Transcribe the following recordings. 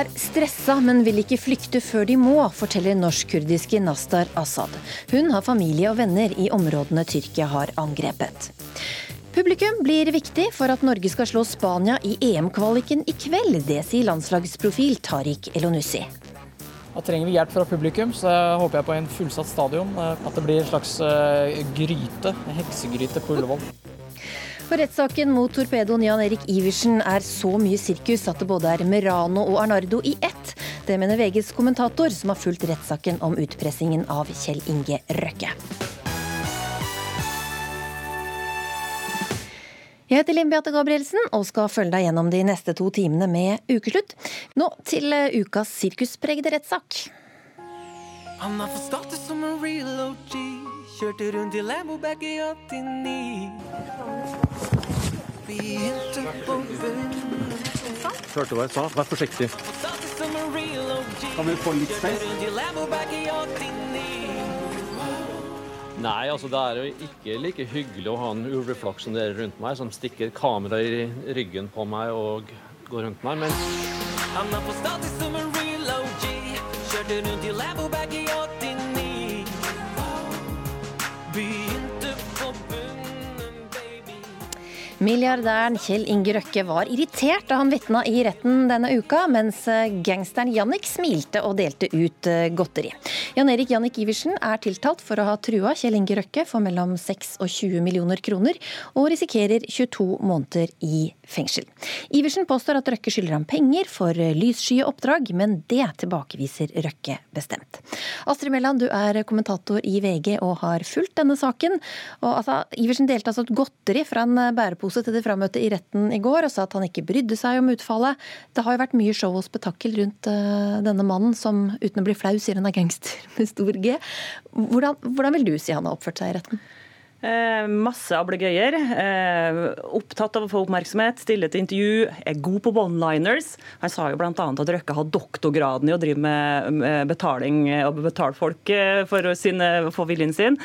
Er stressa, men vil ikke flykte før de må, forteller norsk-kurdiske Nastar Assad. Hun har familie og venner i områdene Tyrkia har angrepet. Publikum blir viktig for at Norge skal slå Spania i EM-kvaliken i kveld. Det sier landslagsprofil Tariq Elonussi. Da trenger vi hjelp fra publikum, så håper jeg på en fullsatt stadion. At det blir en slags eh, gryte, en heksegryte på Ullevål. For rettssaken mot torpedoen Jan Erik Iversen er så mye sirkus at det både er Merano og Arnardo i ett. Det mener VGs kommentator, som har fulgt rettssaken om utpressingen av Kjell Inge Røkke. Jeg heter Linn Beate Gabrielsen og skal følge deg gjennom de neste to timene med Ukeslutt. Nå til eh, ukas sirkuspregede rettssak. Han har fått status som en real OG. Kjørte rundt i Lambo back i 89. Hørte hva jeg sa. Vær forsiktig. Kan vi få litt space? Nei, altså det er jo ikke like hyggelig å ha en ulveflokk som dere rundt meg, som stikker kamera i ryggen på meg og går rundt meg, men Han er på status som en real OG. Kjørte rundt i Lambo back i 89. Milliardæren Kjell Inge Røkke var irritert da han vitna i retten denne uka, mens eh, gangsteren Jannik smilte og delte ut eh, godteri. Jan Erik Jannik Iversen er tiltalt for å ha trua Kjell Inge Røkke for mellom 6 og 20 millioner kroner, og risikerer 22 måneder i fengsel. Iversen påstår at Røkke skylder ham penger for eh, lysskye oppdrag, men det tilbakeviser Røkke bestemt. Astrid Mæland, du er kommentator i VG og har fulgt denne saken. Og, altså, Iversen delte altså et godteri fra en bærepose pose til det frammøtet i retten i går og sa at han ikke brydde seg om utfallet. Det har jo vært mye show og spetakkel rundt uh, denne mannen som uten å bli flau sier han er gangster med stor G. Hvordan, hvordan vil du si han har oppført seg i retten? Eh, masse ablegøyer. Eh, opptatt av å få oppmerksomhet, stille til intervju, er god på one-liners. Han sa jo bl.a. at Røkke har doktorgraden i å drive med, med betaling og betale folk eh, for å få viljen sin.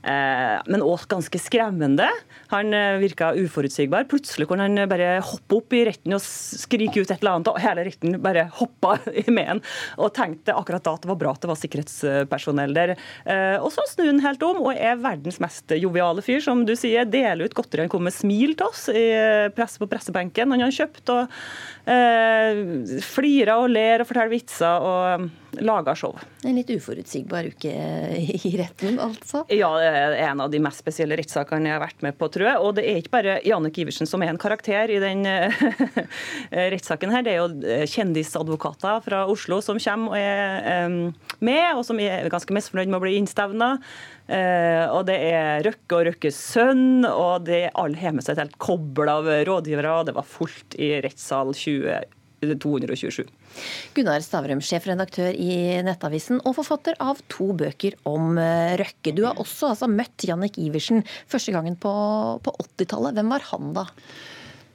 Eh, men òg ganske skremmende. Han eh, virka uforutsigbar. Plutselig kunne han bare hoppe opp i retten og skrike ut et eller annet, og hele retten bare hoppa med han. Og tenkte akkurat da at det var bra at det var sikkerhetspersonell der. Eh, og så snur han helt om og er verdens mest joviale fyr, som du sier. Deler ut godteri. Han kommer med smil til oss i presse på pressebenken. Han har kjøpt og eh, flirer og ler og forteller vitser. og lager show. En litt uforutsigbar uke i retten, altså? Ja, det er en av de mest spesielle rettssakene jeg har vært med på, tror jeg. Og det er ikke bare Janek Iversen som er en karakter i den rettssaken her. Det er jo eh, kjendisadvokater fra Oslo som kommer og er med, og som er ganske misfornøyd med å bli innstevna. Uh, og det er Røkke og Røkkes sønn, og det er alle har med seg et helt kobbel av rådgivere. Det var fullt i rettssal 20 227. Gunnar Stavrum, sjefredaktør i Nettavisen og forfatter av to bøker om eh, Røkke. Du har også altså, møtt Jannik Iversen første gangen på, på 80-tallet. Hvem var han da?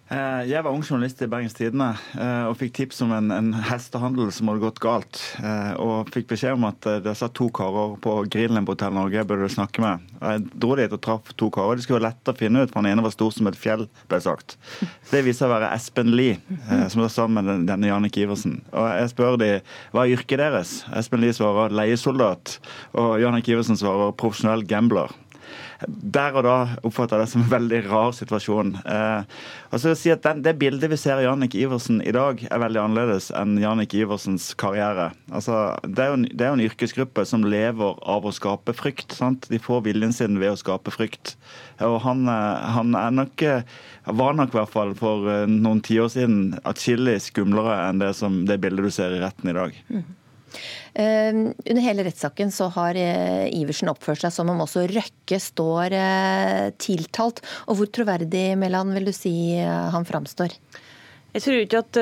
Eh, jeg var ung journalist i Bergens Tidende eh, og fikk tips om en, en, hestehandel som hadde gått galt. Eh, og fikk beskjed om at det satt to karer på grillen på Hotell Norge jeg burde snakke med. Jeg dro dit og traff to karer. De skulle være lette å finne ut, for den ene var stor som et fjell, ble sagt. Det viser å være Espen Lie, som er sammen med denne Jannik Iversen. Og jeg spør de hva er yrket deres? Espen Lie svarer leiesoldat, og Jannik Iversen svarer profesjonell gambler der og da oppfatter jeg det som en veldig rar situasjon. Eh, og så si at den, Det bildet vi ser av Jannik Iversen i dag, er veldig annerledes enn Jannik Iversens karriere. Altså, det, er en, det er jo en yrkesgruppe som lever av å skape frykt. Sant? De får viljen sin ved å skape frykt. Og han, eh, han er nok eh, var nok i hvert fall for eh, noen tiår siden atskillig skumlere enn det, som, det bildet du ser i retten i dag. Mm. Ehm, under hele rettssaken så har eh, Iversen oppført seg som om også Røkke står eh, tiltalt. Og hvor troverdig, Mæland, vil du si eh, han framstår? Jeg tror ikke at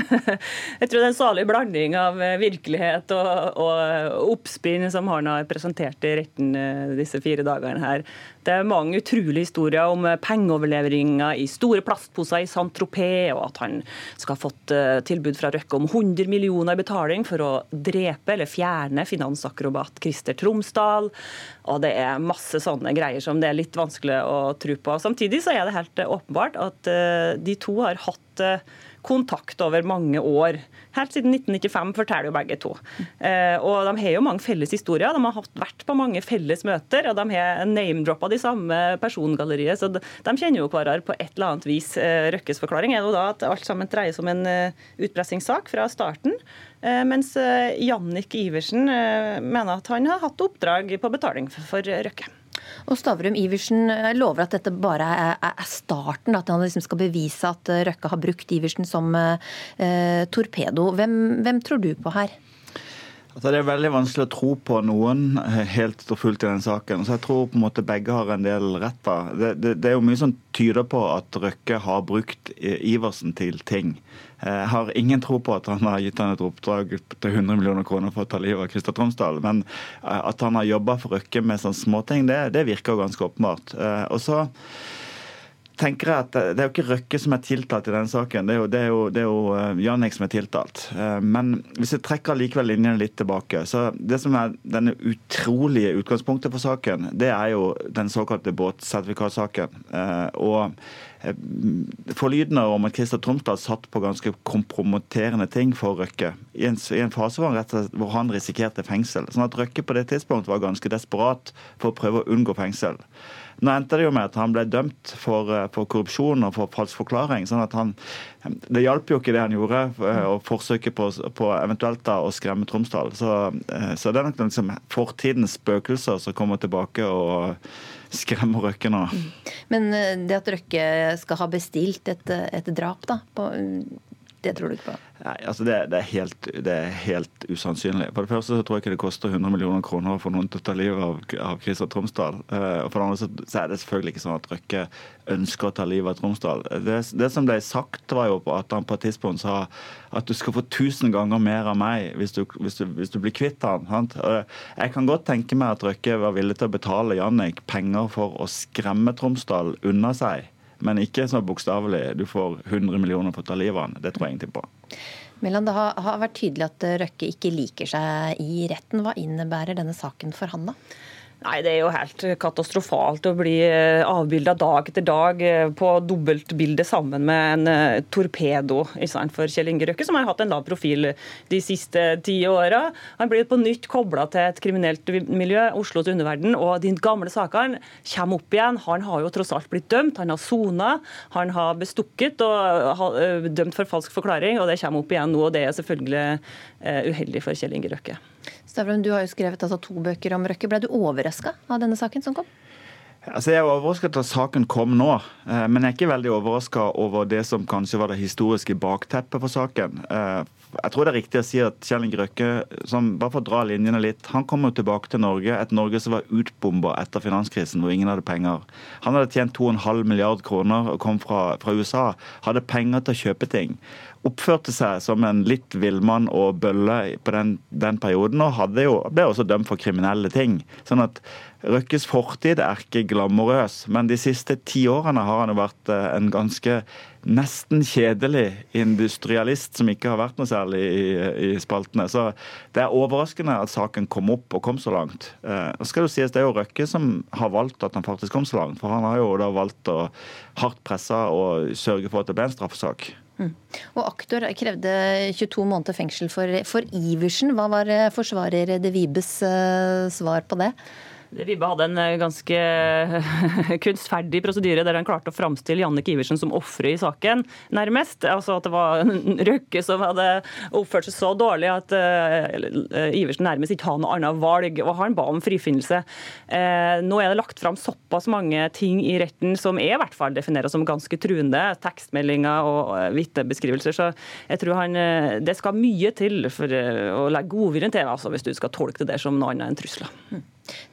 Jeg tror det er en salig blanding av virkelighet og, og oppspinn som han har presentert i retten disse fire dagene her. Det er mange utrolige historier om pengeoverleveringer i store plastposer i Saint-Tropez, og at han skal ha fått eh, tilbud fra Røkke om 100 millioner i betaling for å drepe eller fjerne finansakrobat Christer Tromsdal. Og det er masse sånne greier som det er litt vanskelig å tro på. Samtidig så er det helt åpenbart at eh, de to har hatt eh, kontakt over mange år. Helt siden 1995, forteller jo begge to. Eh, og De har jo mange felles historier. De har vært på mange felles møter, og de har name-droppa de samme persongalleriet. Så de, kjenner jo hverandre på et eller annet vis. Eh, Røkkes forklaring er jo da at alt sammen dreier seg om en utpressingssak fra starten. Mens Jannik Iversen mener at han har hatt oppdrag på betaling for Røkke. Og Stavrum Iversen eh, lover at dette bare er, starten, at han liksom skal bevise at eh, Røkke har brukt Iversen som eh, torpedo. Hvem, hvem, tror du på her? Altså, det er veldig vanskelig å tro på noen eh, helt og fullt i den saken. Så jeg tror på en måte begge har en del rett. Det, det, det, er jo mye som tyder på at Røkke har brukt Iversen til ting. Jeg har ingen tro på at han har gitt han et oppdrag til 100 millioner kroner for å ta livet av Christer Tromsdal. Men eh, at han har jobba for Røkke med sånne småting, det, det virker ganske åpenbart. Eh, og så tenker jeg at Det er jo ikke Røkke som er tiltalt i denne saken, det er jo, det er jo, det er jo eh, Jannik som er tiltalt. Men hvis jeg trekker likevel linjene litt tilbake, så det som er denne utrolige utgangspunktet for saken, det er jo den såkalte båtsertifikatsaken. Og Eh, forlydende om at Christer Tromsdal satt på ganske kompromitterende ting for Røkke. I en, i en fase hvor han, hvor han, risikerte fengsel. Sånn at Røkke på det tidspunktet var ganske desperat for å prøve å unngå fengsel. Nå endte det jo med at han ble dømt for, eh, for korrupsjon og for falsk forklaring. sånn at han, Det hjalp jo ikke det han gjorde, eh, og forsøket på, på eventuelt da å skremme Tromsdal. Så, så det er nok liksom fortidens spøkelser som kommer tilbake og skremmer Røkke nå. Men eh, det at Røkke skal ha bestilt et, et drap, da, på, det tror du ikke på? Nei, altså det, det, er helt, det, er helt, usannsynlig. For det første så tror jeg ikke det koster 100 millioner kroner for noen til å ta livet av, av Christer Tromsdal. Uh, og for det andre så, så, er det selvfølgelig ikke sånn at Røkke ønsker å ta livet av Tromsdal. Det, det, som ble sagt, var jo at han på et tidspunkt sa at du skal få tusen ganger mer av meg hvis du, hvis du, hvis du blir kvitt han. Sant? Jeg kan godt tenke meg at Røkke var villig til å betale Jannik penger for å skremme Tromsdal unna seg men ikke så bokstavelig. Du får 100 millioner for å ta livet av han. Det tror jeg ingenting på. Mellan, det har, har vært tydelig at Røkke ikke liker seg i retten. Hva innebærer denne saken for han, da? Nei, Det er jo helt katastrofalt å bli eh, avbilda dag etter dag eh, på dobbeltbilde sammen med en eh, torpedo for Kjell Inge Røkke, som har hatt en lav profil de siste ti åra. Han blir på nytt kobla til et kriminelt miljø, Oslos underverden, og de gamle sakene kommer opp igjen. Han har jo tross alt blitt dømt, han har sona, han har bestukket og dømt for falsk forklaring, og det kommer opp igjen nå. og Det er selvfølgelig uheldig for Kjell Inge Røkke. Stavrum, du har jo skrevet altså, to bøker om Røkke. Ble du overraska av denne saken som kom? Altså, jeg er overrasket at saken kom nå, eh, men jeg er ikke veldig overraska over det som kanskje var det historiske bakteppet for saken. Eh, jeg tror det er riktig å si at Kjell Inge Røkke, som, bare for å dra linjene litt, han kom jo tilbake til Norge, et Norge som var utbomba etter finanskrisen, hvor ingen hadde penger. Han hadde tjent 2,5 milliard kroner og kom fra, fra USA. Hadde penger til å kjøpe ting oppførte seg som en litt villmann og bølle på den, den perioden, og jo, ble også dømt for kriminelle ting. Sånn at Røkkes fortid er ikke glamorøs, men de siste ti årene har han jo vært eh, en ganske nesten kjedelig industrialist som ikke har vært noe særlig i, i spaltene. Så det er overraskende at saken kom opp og kom så langt. Eh, skal jo sies Det er jo Røkke som har valgt at han faktisk kom så langt. For han har jo da valgt å hardt presse og sørge for at det ble en straffesak. Mm. Og Aktor krevde 22 måneder fengsel for, for Iversen. Hva var eh, forsvarer De Vibes uh, svar på det? Vibbe hadde en eh, ganske kunstferdig prosedyre der han klarte å framstille Jannik Iversen som offeret i saken, nærmest. Altså At det var Røkke som hadde oppført seg så dårlig at uh, Iversen nærmest ikke hadde noe annet valg, og han ba om frifinnelse. Nå er det lagt fram såpass mange ting i retten som er i hvert fall defineres som ganske truende. Tekstmeldinger og vitnebeskrivelser. Så jeg tror han Det skal mye til for å legge godviljen til, altså, hvis du skal tolke det som noe annet enn trusler.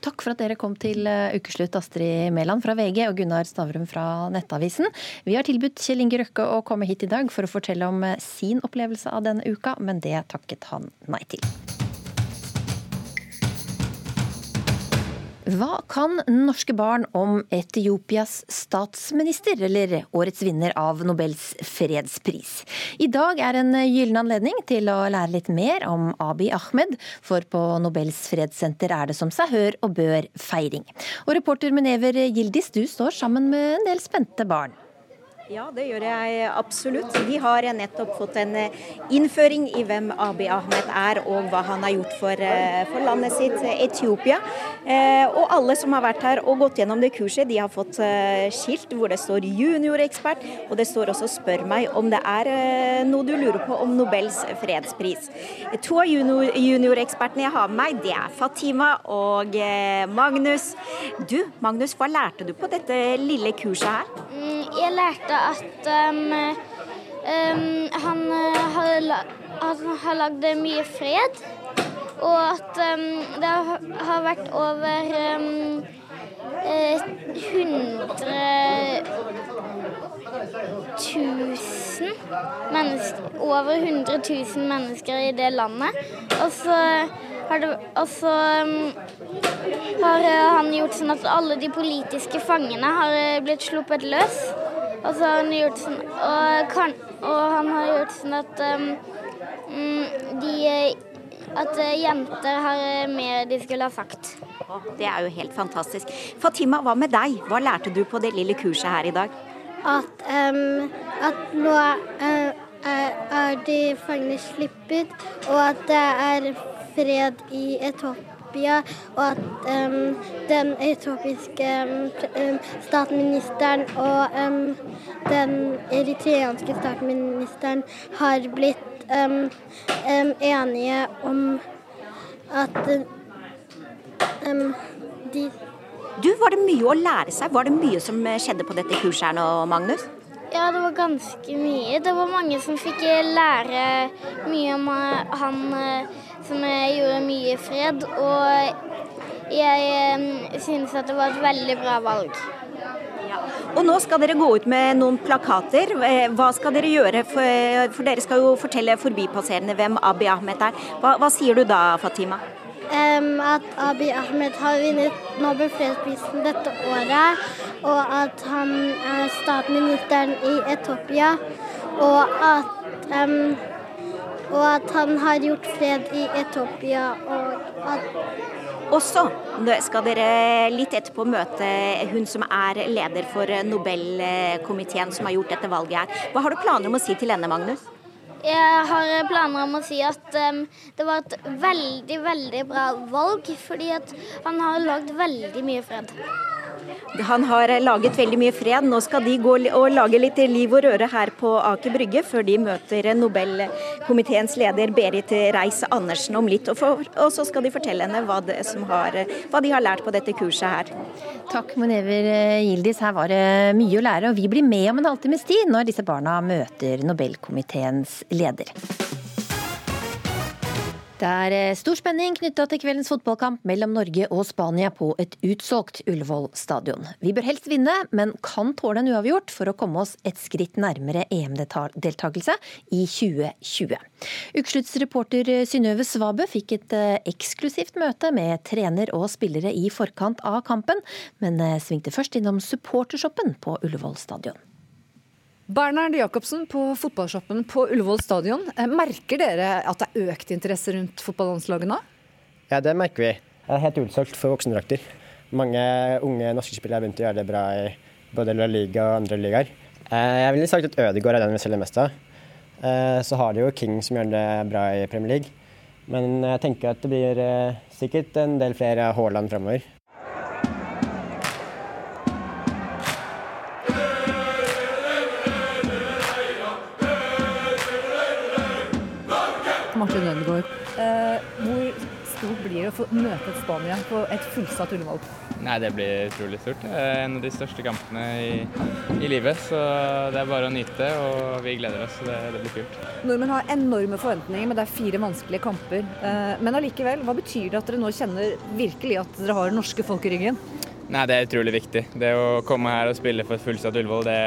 Takk for at dere kom til eh, ukeslutt, Astrid Mæland fra VG og Gunnar Stavrum fra Nettavisen. Vi har tilbudt Kjell Inge Røkke å komme hit i dag for å fortelle om eh, sin opplevelse av denne uka, men det takket han nei til. Hva kan norske barn om Etiopias statsminister, eller årets vinner av Nobels fredspris? I dag er en gyllen anledning til å lære litt mer om Abiy Ahmed, for på Nobels fredssenter er det som seg hør og bør feiring. Og reporter Menever Gildis, du står sammen med en del spente barn. Ja, det gjør jeg absolutt. Vi har nettopp fått en eh, innføring i hvem Abiy Ahmed er og hva han har gjort for, eh, for landet sitt, eh, Etiopia. Og alle som har vært her og gått gjennom det kurset, de har fått skilt hvor det står juniorekspert, og det står også 'spør meg om det er noe du lurer på om Nobels fredspris'. To av juniorekspertene jeg har med meg, det er Fatima og Magnus. Du, Magnus, hva lærte du på dette lille kurset her? Mm, jeg lærte at um, um, han, uh, har, har lagd mye fred. Og at um, det har vært over um, 100 000 mennesker Over 100 000 mennesker i det landet. Og så har, det, og så, um, har han gjort sånn at alle de politiske fangene har blitt sluppet løs. Og så har han gjort sånn Og, kan, og han har gjort sånn at um, de At jenter har mer de skulle ha sagt. Det er jo helt fantastisk. Fatima, hva med deg? Hva lærte du på det lille kurset her i dag? At, um, at nå uh, er de fangene sluppet, og at det er fred i Etiopia Etiopia, og at um, den etiopiske um, statsministeren og um, den eritreanske statsministeren har blitt enige om at de Du, Var det mye å lære seg? Var det mye som skjedde på dette kurset her nå, Magnus? Ja, det var ganske mye. Det var mange som fikk lære mye om han som gjorde mye fred. Og jeg synes at det var et veldig bra valg. Og nå skal dere gå ut med noen plakater. Eh, hva skal dere gjøre? For dere skal jo fortelle forbipasserende hvem Abiy Ahmed er. Hva, hva sier du da, Fatima? Um, at Abiy Ahmed har vunnet Nobel fredsprisen dette året. Og at han er statsministeren i Etopia, Og at um, og at han har gjort fred i Etopia, og at og så skal dere litt etterpå møte hun som er leder for Nobelkomiteen som har gjort dette valget her. Hva har du planer om å si til henne, Magnus? Jeg har planer om å si at um, det var et veldig, veldig bra valg. Fordi at han har lagd veldig mye fred. Han har laget veldig mye fred. Nå skal de gå og lage litt liv og røre her på Aker Brygge, før de møter Nobelkomiteens leder Berit Reiss-Andersen om litt. Og, så skal de fortelle henne hva, har, hva, de har lært på dette kurset her. Takk, Monever Gildis. Her var det mye å lære. Og vi blir med om en halvtimes tid når disse barna møter Nobelkomiteens leder. Det er eh, stor spenning knytta til kveldens fotballkamp mellom Norge og Spania på et utsolgt Ullevål stadion. Vi bør helst vinne, men kan tåle en uavgjort for å komme oss et skritt nærmere EM-deltakelse i 2020. Ukesluttsreporter Synnøve Svabø fikk et eh, eksklusivt møte med trener og spillere i forkant av kampen, men eh, svingte først innom supportershoppen på Ullevål stadion. Bernhard Jacobsen på fotballshoppen på Ullevål stadion. Eh, merker dere at det er økt interesse rundt fotballandslaget nå? Ja, det merker vi. Det er helt utsolgt for voksendrakter. Mange unge norske spillere har begynt å gjøre det bra i både La Liga og andre ligaer. Eh, jeg ville sagt at Ødegaard er den vi selger mest av. Eh, så har de jo King som gjør det bra i Premier League. Men jeg tenker at det blir sikkert en del flere Haaland framover. Å få møte et Spania på et fullsatt Ullevål? Nei, Det blir utrolig stort. Det er en av de største kampene i, i, livet. Så det er bare å nyte, og vi gleder oss. Det, det blir kult. Nordmenn har enorme forventninger, men det er fire vanskelige kamper. Eh, men allikevel, hva betyr det at dere nå kjenner virkelig at dere har norske folk i ryggen? Nei, Det er utrolig viktig. Det å komme her og spille for et fullsatt Ullevål, det,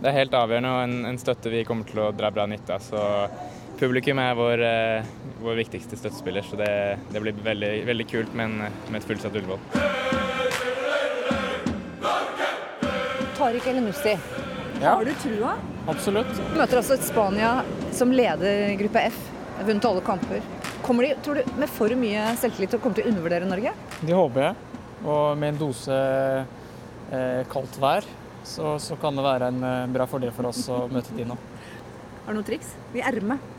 det, er helt avgjørende og en, en støtte vi kommer til å dra bra nytte av. Så publikum er vår, eh, vår viktigste støttespiller, så det, det blir veldig, veldig, kult med, en, med et fullsatt Ullevål. Tariq Elenussi, ja. har du trua? Absolutt. Du møter altså et Spania som leder gruppe F. Har vunnet alle kamper. Kommer de tror du, med for mye selvtillit og kommer til å undervurdere Norge? Det håper jeg. Og med en dose eh, kaldt vær så, så kan det være en eh, bra fordel for oss å møte de nå. Har du noen triks? I ermet?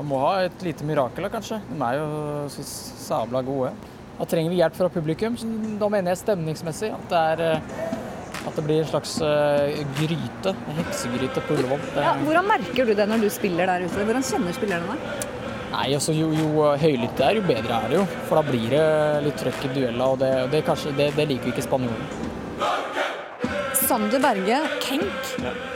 Man må ha et lite mirakel, kanskje. De er jo så sabla gode. Da trenger vi hjelp fra publikum. Da mener jeg stemningsmessig at det, er, eh, at det blir en slags eh, gryte, en heksegryte på Ullevål. Ja, hvordan merker du det når du spiller der ute? Hvordan kjenner spillerne deg? Nei, altså Jo, jo høylytt det er, jo bedre er det jo. For da blir det litt trøkk i dueller, og det, det, kanskje, det, det liker vi ikke spanjolene. Sander Berge, Kenk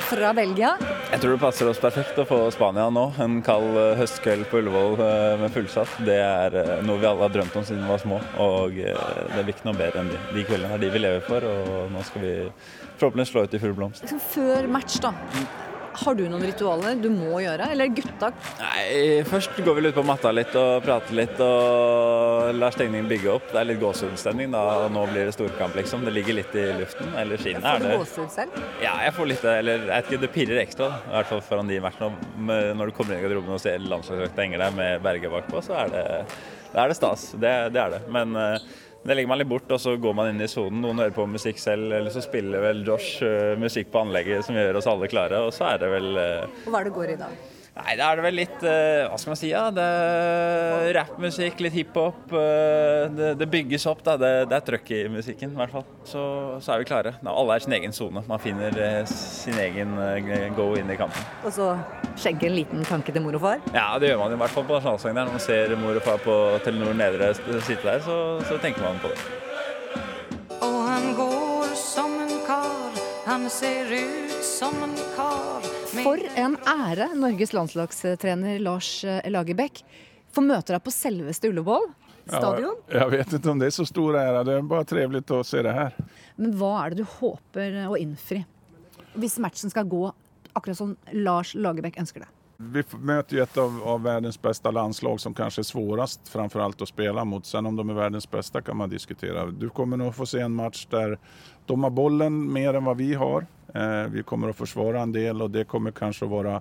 fra Belgia. Jeg tror det passer oss perfekt å få Spania nå. En kald eh, høstkveld på Ullevål eh, med fullsatt. Det er eh, noe vi alle har drømt om siden vi var små. Og det blir ikke noe bedre enn de. De kveldene er de vi lever for, og nå skal vi forhåpentligvis slå ut i full blomst. Liksom Før match, da. Har du noen ritualer du må gjøre? Eller gutta? Nei, først går vi ut på matta litt og prater litt og lar stemningen bygge opp. Det er litt gåsehudstemning nå blir det storkamp, liksom. Det ligger litt i luften. Eller skinnet er Får du det selv? Ja, jeg får litt Eller jeg vet ikke, det pirrer ekstra, da. i hvert fall foran de matchene. Når du kommer inn i garderoben og ser landslagsdrakta henger der med Berge bakpå, så er det, er det stas. Det, det er det. Men eh, det legger man litt bort, og så går man inn i sonen. Noen hører på musikk selv, eller så spiller vel Josh eh, musikk på anlegget som gjør oss alle klare. Og så er det vel eh, Og hva er det går i da? Nei, da er det vel litt uh, Hva skal man si? Ja? Det er Rappmusikk, litt hiphop. Uh, det, det bygges opp. da, Det, det er trøkk i musikken, i hvert fall. Så, så er vi klare. Da, alle er i sin egen sone. Man finner uh, sin egen go inn i kampen. Og så skjegge en liten tanke til mor og far? Ja, det gjør man i hvert fall på nasjonalsangen. der. Når man ser mor og far på Telenor Nedre sitte der, så, så tenker man på det. Og han går som en kar, han ser ut som en kar. For en ære, Norges landslagstrener Lars eh, Lagerbäck. Får møte deg på selveste Ullevål stadion. Ja, jeg vet ikke om det er så stor ære. Det er bare trivelig å se det her. Men hva er det du håper å innfri? Hvis matchen skal gå akkurat som Lars Lagerbäck ønsker det. Vi møter jo et av, av verdens beste landslag som kanskje er vanskeligst svårast framförallt å spille mot. Sen om de er verdens beste, kan man diskutere. Du kommer nog få se en match där de har bollen mer enn hva vi har. Eh, vi kommer å forsvare en del og det kommer kanskje å være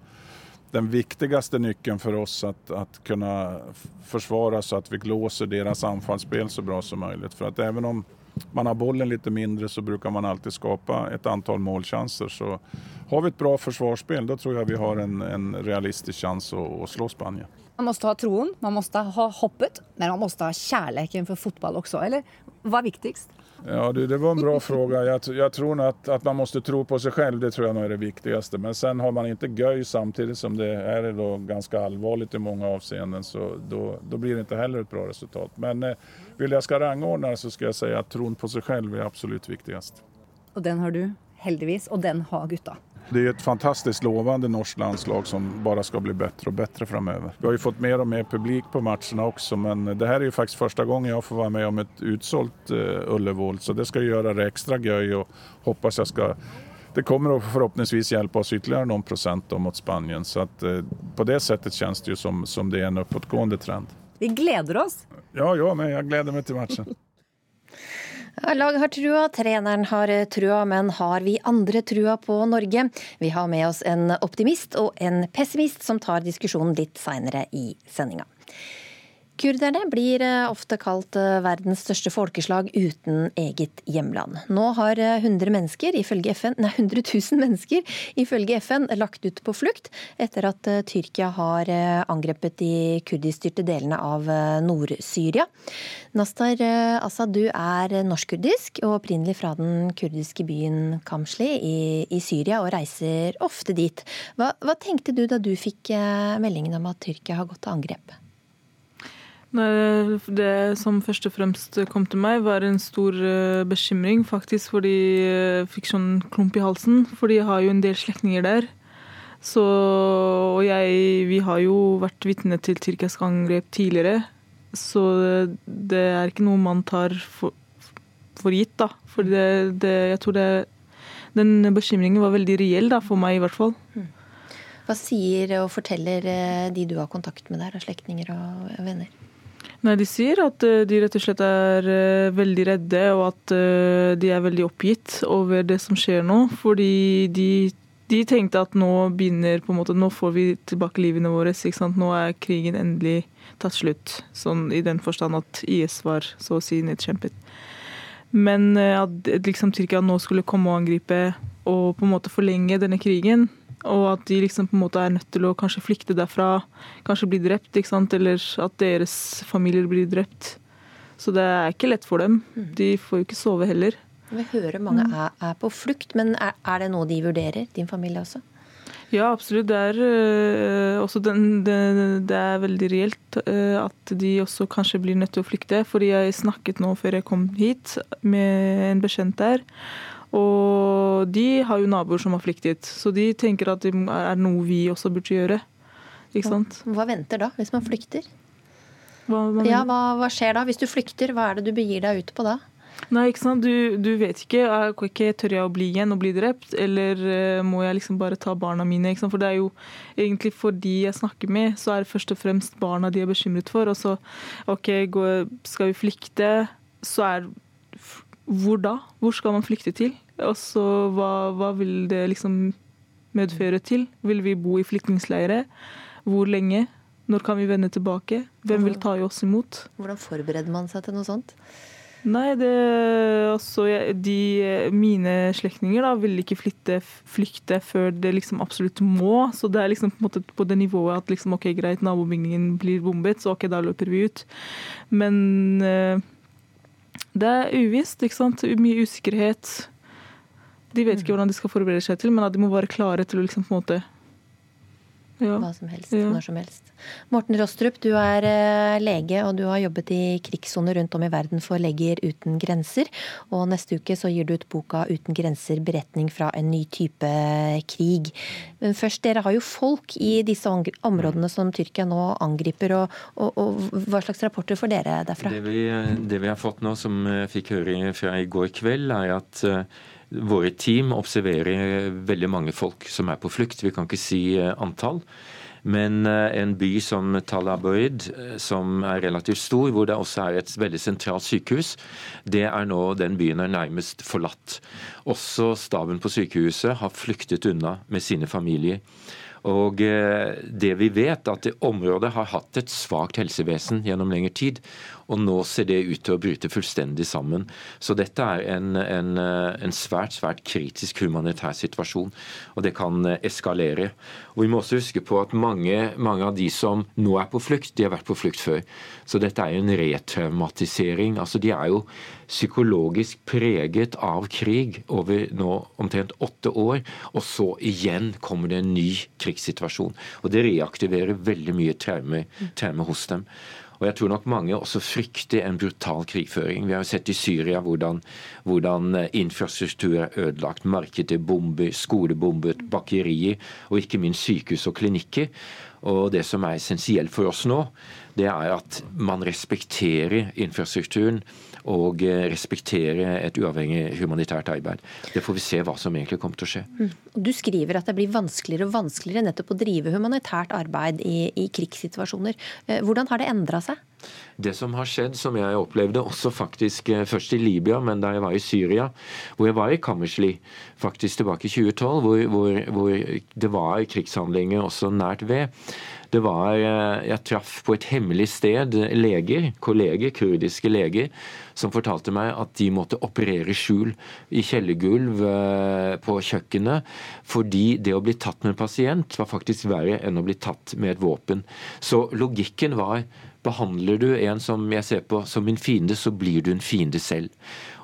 den viktigste nyckeln for oss å kunne forsvare så at vi låser deres anfallsspel så bra som mulig. For at even om man har bollen litt mindre så bruker man alltid skapa et antal målsjanser. Så har vi et bra forsvarsspill, da tror jeg vi har en, en realistisk chans å, å, slå Spanien. Man måste ha troen, man måste ha hoppet, men man måste ha kjærligheten for fotball også. Eller hva er viktigst? Ja, du, det var en bra fråga. Jag, t- jag tror at att, att man måste tro på sig själv, det tror jag nog är det viktigaste. Men sen har man inte göj samtidigt som det är då ganska allvarligt i många avseenden så då, då blir det inte heller ett bra resultat. Men eh, vill jag ska rangordna så ska jag säga att tron på sig själv är absolut viktigast. Og den har du, heldigvis, og den har gutta. Det er et fantastisk lovende norsk landslag som bare skal bli bättre og bättre framover. Vi har jo fått mer og mer publik på kampene også, men det her er jo faktisk første gang jeg får være med om et utsålt eh, Ullevål så det skal gjøre det ekstra gøy. og hoppas jeg skal det kommer å forhåpentligvis hjelpe oss ytterligere noen procent då mot Spanien så at, eh, på det settet kjennes det jo som, som det er en oppadgående trend. Vi gleder oss. Ja, ja, men jeg gleder meg til matchen. Laget har trua, treneren har eh, trua, men har vi andre trua på Norge? Vi har med oss en optimist og en pessimist som tar diskusjonen litt seinere i sendinga. Kurderne blir eh, ofte kalt eh, verdens største folkeslag uten eget hjemland. Nå har eh, 100, mennesker, FN, nei, 100 000 mennesker ifølge FN lagt ut på flukt etter at eh, Tyrkia har angrepet de kurdiskstyrte delene av Nord-Syria. Nastar Assad, du er norsk-kurdisk og opprinnelig fra den kurdiske byen Kamsli i, i Syria og reiser ofte dit. Hva, hva tenkte du da du fikk meldingen om at Tyrkia har gått til angrep? Nei, Det som først og fremst kom til meg, var en stor eh, bekymring, faktisk, fordi jeg fikk sånn klump i halsen. Fordi jeg har jo en del slektninger der. Så, og jeg, vi har jo vært vitne til tyrkisk angrep tidligere. Så det, det er ikke noe man tar for, for gitt, da. For det, det, jeg tror det Den bekymringen var veldig reell, da, for meg i hvert fall. Hva sier og forteller eh, de du har kontakt med der, av slektninger og venner? Nei, De sier at eh, de rett og slett er eh, veldig redde, og at eh, de er veldig oppgitt over det som skjer nå. Fordi de, de tenkte at nå begynner på en måte, nå får vi tilbake livene våre. ikke sant? Nå er krigen endelig tatt slutt. Sånn i den forstand at IS var så å si nedkjempet. Men at liksom Tyrkia nå skulle komme og angripe og på en måte forlenge denne krigen. Og at de liksom på en måte er nødt til å kanskje flykte derfra, kanskje bli drept, ikke sant? eller at deres familier blir drept. Så det er ikke lett for dem. De får jo ikke sove heller. Vi hører mange er, er på flukt, men er, er det noe de vurderer, din familie også? Ja, absolutt. Det er, øh, også den, det, det er veldig reelt øh, at de også kanskje blir nødt til å flykte. Fordi jeg snakket nå før jeg kom hit med en bekjent der. Og de har jo naboer som har flyktet, så de tenker at det er noe vi også burde gjøre. Ikke sant? Hva venter da, hvis man flykter? Hva, man Ja, hva, hva skjer da? Hvis du flykter, hva er det du begir deg ut på da? Nei, ikke sant. Du, du vet ikke. Er- ok, Tør jeg å bli igjen og bli drept, eller eh, må jeg liksom bare ta barna mine? For det er jo egentlig for de jeg snakker med, så er det først og fremst barna de er bekymret for. Og så OK, skal vi flykte, så er Hvor da? Hvor skal man flykte til? Og så hva, hva vil det liksom medføre til? Vil vi bo i flyktningleirer? Hvor lenge? Når kan vi vende tilbake? Hvem vil ta oss imot? Hvordan forbereder man seg til noe sånt? Nei, det altså, de, Mine slektninger vil ikke flytte, flykte før det liksom absolutt må. Så det er liksom på, på det nivået at liksom, ok, greit, nabobygningen blir bombet, så ok, da løper vi ut. Men eh, det er uvisst, ikke sant. Mye usikkerhet. De vet ikke hvordan de skal forberede seg til, men at de må være klare til å liksom på en måte ja. Hva som helst, Ja. når som helst. Morten Rostrup, du er eh, lege, og du har jobbet i krigssoner rundt om i verden for Leger uten grenser. Og neste uke så gir du ut boka 'Uten grenser beretning fra en ny type krig'. Men først, dere har jo folk i disse områdene som Tyrkia nå angriper. Og, og, og hva slags rapporter får dere derfra? Det vi, det vi har fått nå, som jeg fikk høre fra i går kveld, er at eh, våre team observerer veldig mange folk som er på flukt. Vi kan ikke si eh, antall. Men eh, en by som Talaboid, eh, som er relativt stor, hvor det også er et veldig sentralt sykehus, det er nå den byen er nærmest forlatt. Også staben på sykehuset har flyktet unna med sine familier. Og eh, det vi vet, at det området har hatt et svakt helsevesen gjennom lengre tid. Og nå ser det ut til å bryte fullstendig sammen. Så dette er en, en, eh, en svært, svært kritisk humanitær situasjon. Og det kan eh, eskalere. Og vi må også huske på at mange, mange av de som nå er på flukt, de har vært på flukt før. Så dette er en retraumatisering. Altså de er jo psykologisk preget av krig over nå omtrent åtte år, og så igjen kommer det en ny krigssituasjon. Og det reaktiverer veldig mye traume, traume hos dem. Og jeg tror nok mange også frykter en brutal krigføring. Vi har jo sett i Syria hvordan, hvordan eh, infrastruktur er ødelagt. Markeder bomber, skolebombet, bakerier og ikke minst sykehus og klinikker. Og det som er essensielt for oss nå, det er at man respekterer infrastrukturen og respektere et uavhengig humanitært arbeid. Det får vi se hva som egentlig kommer til å skje. Mm. Du skriver at det blir vanskeligere og vanskeligere nettopp å drive humanitært arbeid i, i krigssituasjoner. Eh, Hvordan har det endra seg? Det som har skjedd, som jeg opplevde også faktisk eh, først i Libya, men da jeg var i Syria, hvor jeg var i Kammersli faktisk tilbake i 2012, hvor, hvor, hvor det var krigshandlinger også nært ved. Det var, eh, Jeg traff på et hemmelig sted leger, kolleger, kurdiske leger, som fortalte meg at de måtte operere skjul i kjellergulv eh, på kjøkkenet, fordi det å bli tatt med en pasient var faktisk verre enn å bli tatt med et våpen. Så logikken var Behandler du en som jeg ser på som min fiende, så blir du en fiende selv.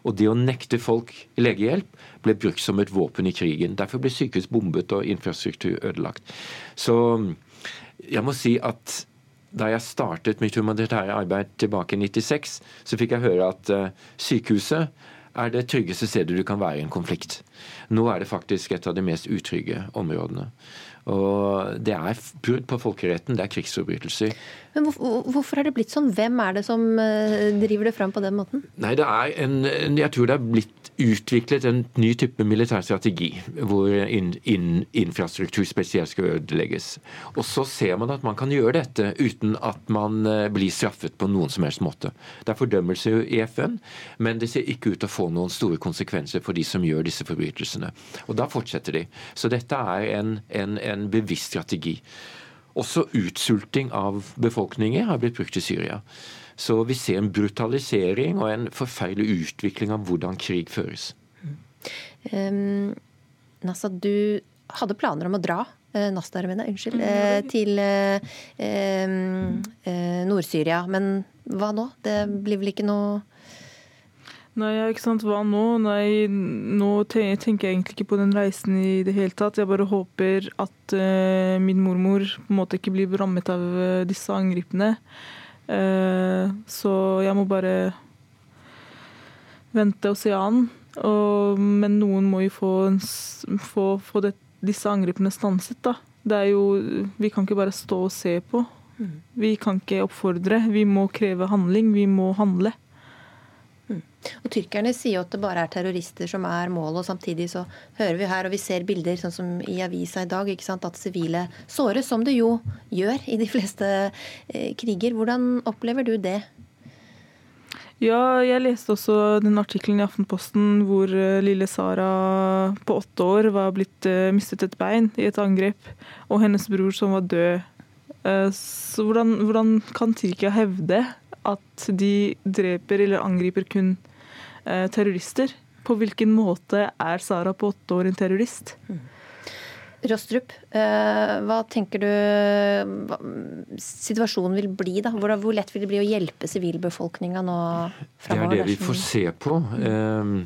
Og det å nekte folk legehjelp ble brukt som et våpen i krigen. Derfor ble sykehus bombet og infrastruktur ødelagt. Så jeg må si at da jeg startet mitt humanitære arbeid tilbake i 96, så fikk jeg høre at eh, sykehuset er det tryggeste stedet du kan være i en konflikt. Nå er det faktisk et av de mest utrygge områdene. Og det er brudd på folkeretten, det er krigsforbrytelser. Men hvor- Hvorfor er det blitt sånn? Hvem er det som eh, driver det fram på den måten? Nei, det er en, en Jeg tror det er blitt utviklet en ny type militær strategi, hvor in, in, infrastruktur spesielt skal ødelegges. Og så ser man at man kan gjøre dette uten at man eh, blir straffet på noen som helst måte. Det er fordømmelse i FN, men det ser ikke ut til å få noen store konsekvenser for de som gjør disse forbrytelsene. Og da fortsetter de. Så dette er en, en, en bevisst strategi. Også utsulting av befolkninger har blitt brukt i Syria. Så vi ser en brutalisering og en forferdelig utvikling av hvordan krig føres. Um, Nassa, du hadde planer om å dra eh, Nasdar, mener jeg, unnskyld, eh, til eh, eh, Nord-Syria. Men hva nå? Det blir vel ikke noe Nei, ikke sant. Hva nå? Nei, nå tenker jeg egentlig ikke på den reisen i det hele tatt. Jeg bare håper at eh, min mormor på en måte ikke blir rammet av disse angripene. Eh, så jeg må bare vente og se an. Men noen må jo få, få, få det, disse angrepene stanset, da. Det er jo Vi kan ikke bare stå og se på. Vi kan ikke oppfordre. Vi må kreve handling. Vi må handle. Og Tyrkerne sier jo at det bare er terrorister som er målet, og samtidig så hører vi her og vi ser bilder sånn som i avisa i dag, at sivile såres, som det jo gjør i de fleste eh, kriger. Hvordan opplever du det? Ja, jeg leste også den artikkelen i Aftenposten hvor eh, lille Sara på åtte år var blitt eh, mistet et bein i et angrep, og hennes bror som var død. Eh, Så hvordan, hvordan kan Tyrkia hevde at de dreper eller angriper kun eh, terrorister? På hvilken måte er Sara på åtte år en terrorist? Rostrup, eh, hva tenker du hva, situasjonen vil bli? da? Hvor, hvor lett vil det bli å hjelpe sivilbefolkninga nå Det er det vi får se på. Ehm,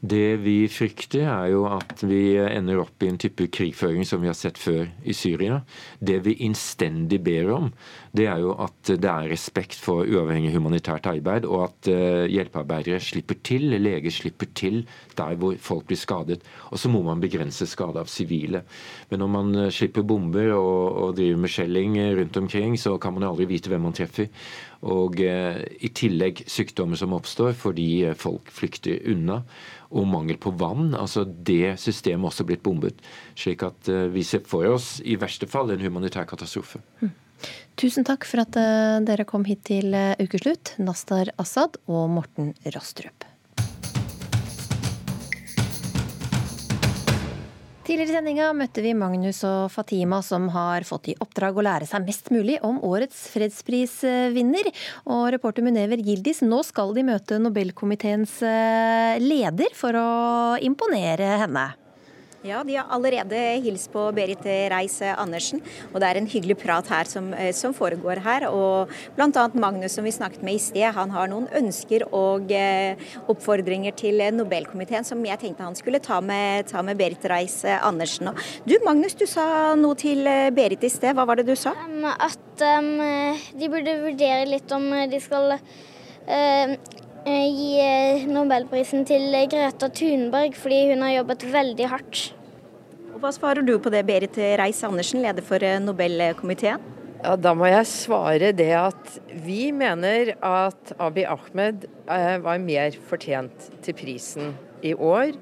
Det vi frykter, er jo at vi ender opp i en type krigføring som vi har sett før i Syria. Det vi innstendig ber om, det er jo at det er respekt for uavhengig humanitært arbeid, og at eh, hjelpearbeidere slipper til, leger slipper til der hvor folk blir skadet. Og så må man begrense skade av sivile. Men når man eh, slipper bomber og, og driver med skjelling rundt omkring, så kan man aldri vite hvem man treffer. Og eh, i tillegg sykdommer som oppstår fordi eh, folk flykter unna. Og mangel på vann. altså Det systemet også blitt bombet. Slik at eh, vi ser for oss i verste fall en humanitær katastrofe. Tusen takk for at eh, dere kom hit til eh, ukeslutt, Nastar Assad og Morten Rostrup. Tidligere i sendinga møtte vi Magnus og Fatima, som har fått i oppdrag å lære seg mest mulig om årets fredsprisvinner. Og reporter Munever Gildis, nå skal de møte Nobelkomiteens eh, leder for å imponere henne. Ja, de har allerede hilst på Berit Reiss-Andersen, og det er en hyggelig prat her som, eh, som foregår her. Og bl.a. Magnus som vi snakket med i sted, han har noen ønsker og eh, oppfordringer til Nobelkomiteen som jeg tenkte han skulle ta med, ta med Berit Reiss-Andersen. Du Magnus, du sa noe til eh, Berit i sted, hva var det du sa? Um, At um, de burde vurdere litt om de skal eh, gi eh, Nobelprisen til Greta Thunberg, fordi hun har jobbet veldig hardt. Hva svarer du på det, Berit Reiss-Andersen, leder for eh, Nobelkomiteen? Ja, Da må jeg svare det at vi mener at Abiy Ahmed eh, var mer fortjent til prisen i år.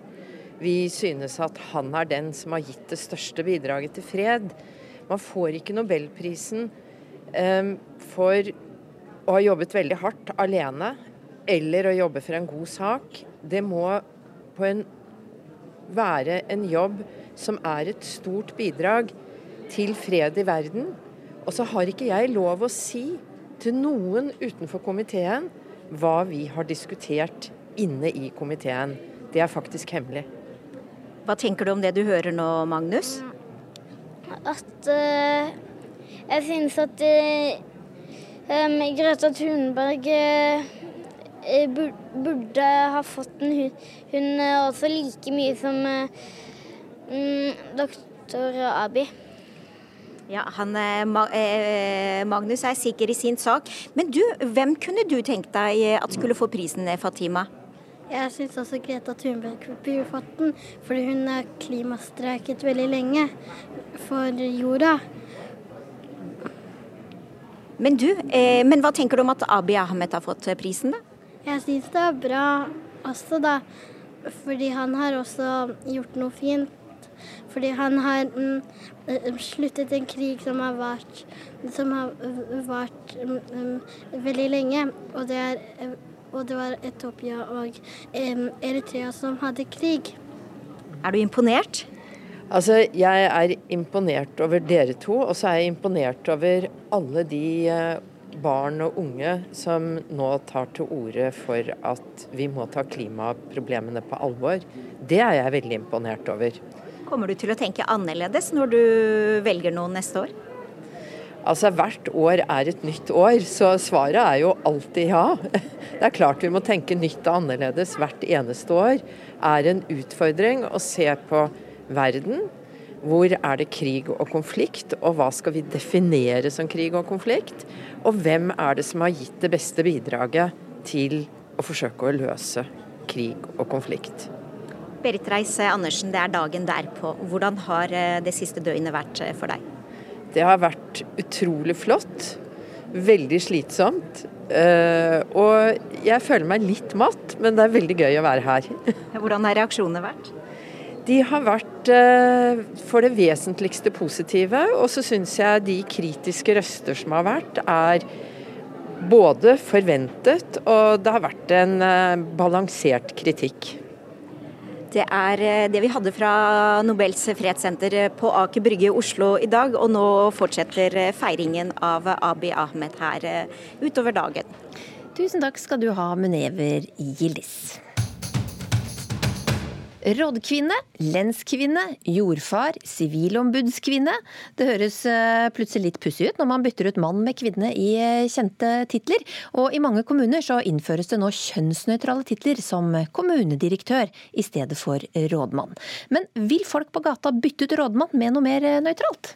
Vi synes at han er den som har gitt det største bidraget til fred. Man får ikke Nobelprisen eh, for å ha jobbet veldig hardt alene eller å jobbe for en god sak. Det må en, være en jobb som er et stort bidrag til fred i verden. Og så har ikke jeg lov å si til noen utenfor komiteen hva vi har diskutert inne i komiteen. Det er faktisk hemmelig. Hva tenker du om det du hører nå, Magnus? At uh, jeg synes at uh, um, Greta Thunberg eh, burde ha fått den, hun, hun også like mye som mm, doktor Abi. Ja, han, eh, eh, Magnus er sikker i sin sak. Men du, hvem kunne du tenkt deg eh, at skulle få prisen, Fatima? Jeg syns også Greta Thunberg burde fått den, fordi hun har klimastreiket veldig lenge for jorda. Men du, eh, men hva tenker du om at Abiy Ahmed har fått prisen, da? Jeg syns det er bra også, da. Fordi han har også gjort noe fint. Fordi han har mm, eh, sluttet en krig som har vart, som har vart mm, mm, veldig lenge. Og det, er, eh, og det var Etopia og mm, Eritrea som hadde krig. Er du imponert? Altså, Jeg er imponert over dere to, og så er jeg imponert over alle de eh, barn og unge som nå tar til orde for at vi må ta klimaproblemene på alvor. Det er jeg veldig imponert over. Kommer du til å tenke annerledes når du velger noen neste år? Altså Hvert år er et nytt år, så svaret er jo alltid ja. Det er klart vi må tenke nytt og annerledes hvert eneste år. er en utfordring å se på verden. Hvor er det krig og konflikt, og hva skal vi definere som krig og konflikt? Og hvem er det som har gitt det beste bidraget til å forsøke å løse krig og konflikt? Berit Reiss-Andersen, det er dagen derpå. Hvordan har eh, det siste døgnet vært eh, for deg? Det har vært utrolig flott. Veldig slitsomt. Uh, og jeg føler meg litt matt, men det er veldig gøy å være her. Hvordan har reaksjonene vært? De har vært for det vesentligste positive. Og så syns jeg de kritiske røster som har vært, er både forventet og det har vært en balansert kritikk. Det er eh, det vi hadde fra Nobels fredssenter på Aker Brygge i Oslo i dag. Og nå fortsetter eh, feiringen av Abiy Ahmed her eh, utover dagen. Tusen takk skal du ha, Munever Gildis. Rådkvinne, lenskvinne, jordfar, sivilombudskvinne. Det høres eh, plutselig litt pussig ut når man bytter ut mann med kvinne i eh, kjente titler. Og i mange kommuner så innføres det nå kjønnsnøytrale titler som kommunedirektør i stedet for rådmann. Men vil folk på gata bytte ut rådmann med noe mer eh, nøytralt?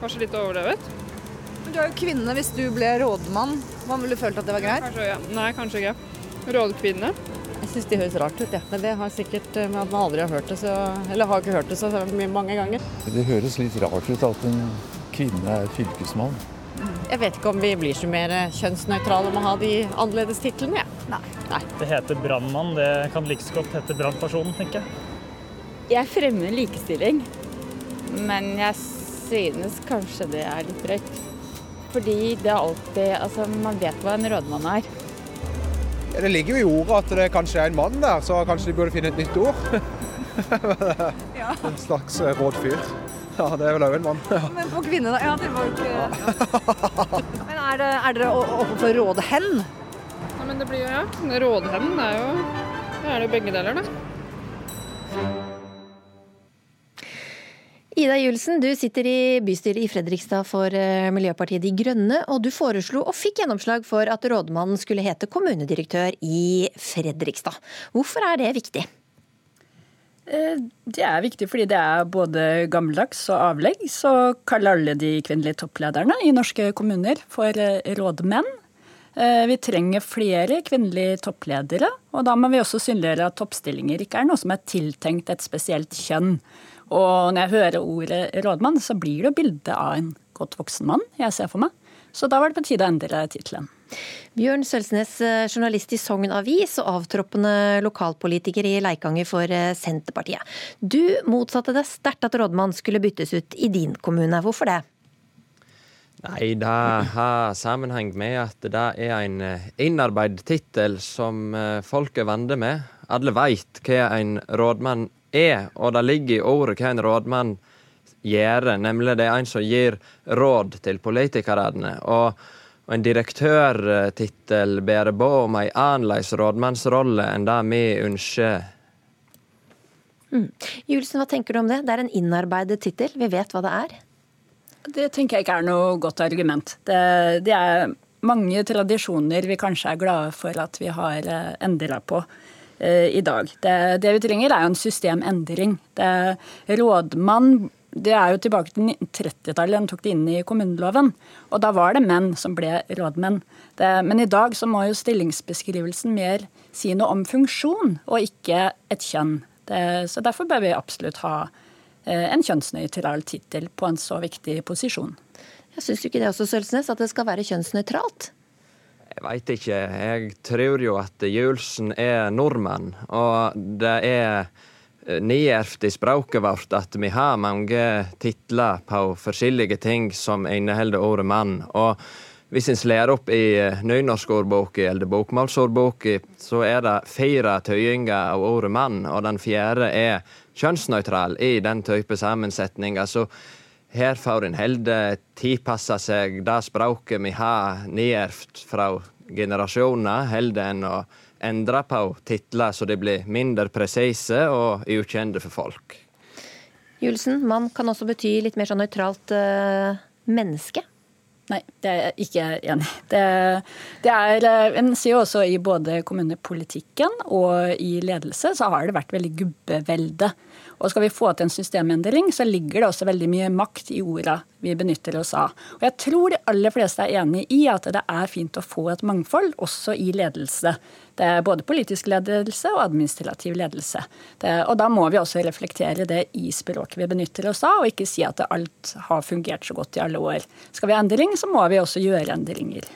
Kanskje litt overdrevet? Du er jo kvinne. Hvis du ble rådmann, hva ville du følt at det var greit? Kanskje, ja. Nei, kanskje ikke. Rådkvinne. Jeg syns de høres rart ut, ja. men det har sikkert med at man aldri har hørt det så Eller har ikke hørt det så mange ganger. Det høres litt rart ut at en kvinne er fylkesmann. Jeg vet ikke om vi blir så mer kjønnsnøytrale om å ha de annerledes titlene, jeg. Ja. Nei. Nei. Det heter brannmann, det kan like så godt hete brannperson, tenker jeg. Jeg fremmer likestilling, men jeg synes kanskje det er litt drøyt. Fordi det er alltid Altså, man vet hva en rådmann er. Det ligger jo i ordet at det kanskje er en mann der, så kanskje de burde finne et nytt ord. En slags råd fyr. Ja, det er vel òg en mann. Ja. Men på kvinne, da? Ja, det var ikke ja. Men er, det, er dere oppe for rådhen? Ja, men det blir jo, ja. Rådhen er jo Det er det jo begge deler, da. Ida Julsen, du sitter i bystyret i Fredrikstad for eh, Miljøpartiet De Grønne, og du foreslo og fikk gjennomslag for at rådmannen skulle hete kommunedirektør i Fredrikstad. Hvorfor er det viktig? Eh, det er viktig fordi det er både gammeldags og avleggs å kalle alle de kvinnelige topplederne i norske kommuner for eh, rådmenn. Vi trenger flere kvinnelige toppledere, og da må vi også synliggjøre at toppstillinger ikke er noe som er tiltenkt et spesielt kjønn. Og når jeg hører ordet rådmann, så blir det jo bildet av en godt voksen mann jeg ser for meg. Så da var det på tide å endre tittelen. Bjørn Sølsnes, eh, journalist i Sogn Avis og avtroppende lokalpolitiker i Leikanger for eh, Senterpartiet. Du motsatte deg sterkt at rådmann skulle byttes ut i din kommune. Hvorfor det? Nei, det har sammenheng med at det er en eh, innarbeidet tittel som folk er vant med. Alle veit hva en rådmann er, og det ligger i ordet hva en rådmann gjør, nemlig det er en som gir råd til politikerne. Og, og en direktørtittel bærer bo om ei annerledes rådmannsrolle enn det vi ønsker. Mm. Julesen, hva tenker du om det? Det er en innarbeidet tittel, vi vet hva det er? Det tenker jeg ikke er noe godt argument. Det, det er mange tradisjoner vi kanskje er glade for at vi har eh, endra på. Eh, i dag. Det, det, vi trenger, er jo en systemendring. Det, rådmann det er jo tilbake til 1930-tallet den tok det inn i kommuneloven. Og da var det menn som ble rådmenn. Det, men i dag så må jo stillingsbeskrivelsen mer si noe om funksjon, og ikke et kjønn. Det, så derfor bør vi absolutt ha eh, en kjønnsnøytral tittel på en så viktig posisjon. Jeg Syns du ikke det også, Sølsnes, at det skal være kjønnsnøytralt? Jeg veit ikke. Jeg tror jo at Julsen er nordmann. Og det er eh, i språket vårt at vi har mange titler på forskjellige ting som inneholder ordet mann. Og hvis en slår opp i eh, nynorskordboka eller bokmålsordboka, så er det fire tøyinger av ordet mann, og den fjerde er kjønnsnøytral i den type sammensetning. Altså, her får en heller tilpasse seg det språket vi har nedjervd fra generasjoner, heller enn å endre på titler så de blir mindre presise og ukjente for folk. Julesen, mann kan også bety litt mer sånn nøytralt uh, menneske. Nei, det er jeg ikke enig i. Det, det er, eh, En sier jo også i både kommunepolitikken og i ledelse så har det vært veldig gubbevelde. Og skal vi få til en systemendring, så ligger det også veldig mye makt i orda vi benytter oss av. Og jeg tror de aller fleste er enig i at det er fint å få et mangfold, også i ledelse. Det er både politisk ledelse og administrativ ledelse. Det, og da må vi også reflektere det i språket vi benytter oss av, og ikke si at alt har fungert så godt i alle år. Skal vi ha endring, så må vi også gjøre endringer.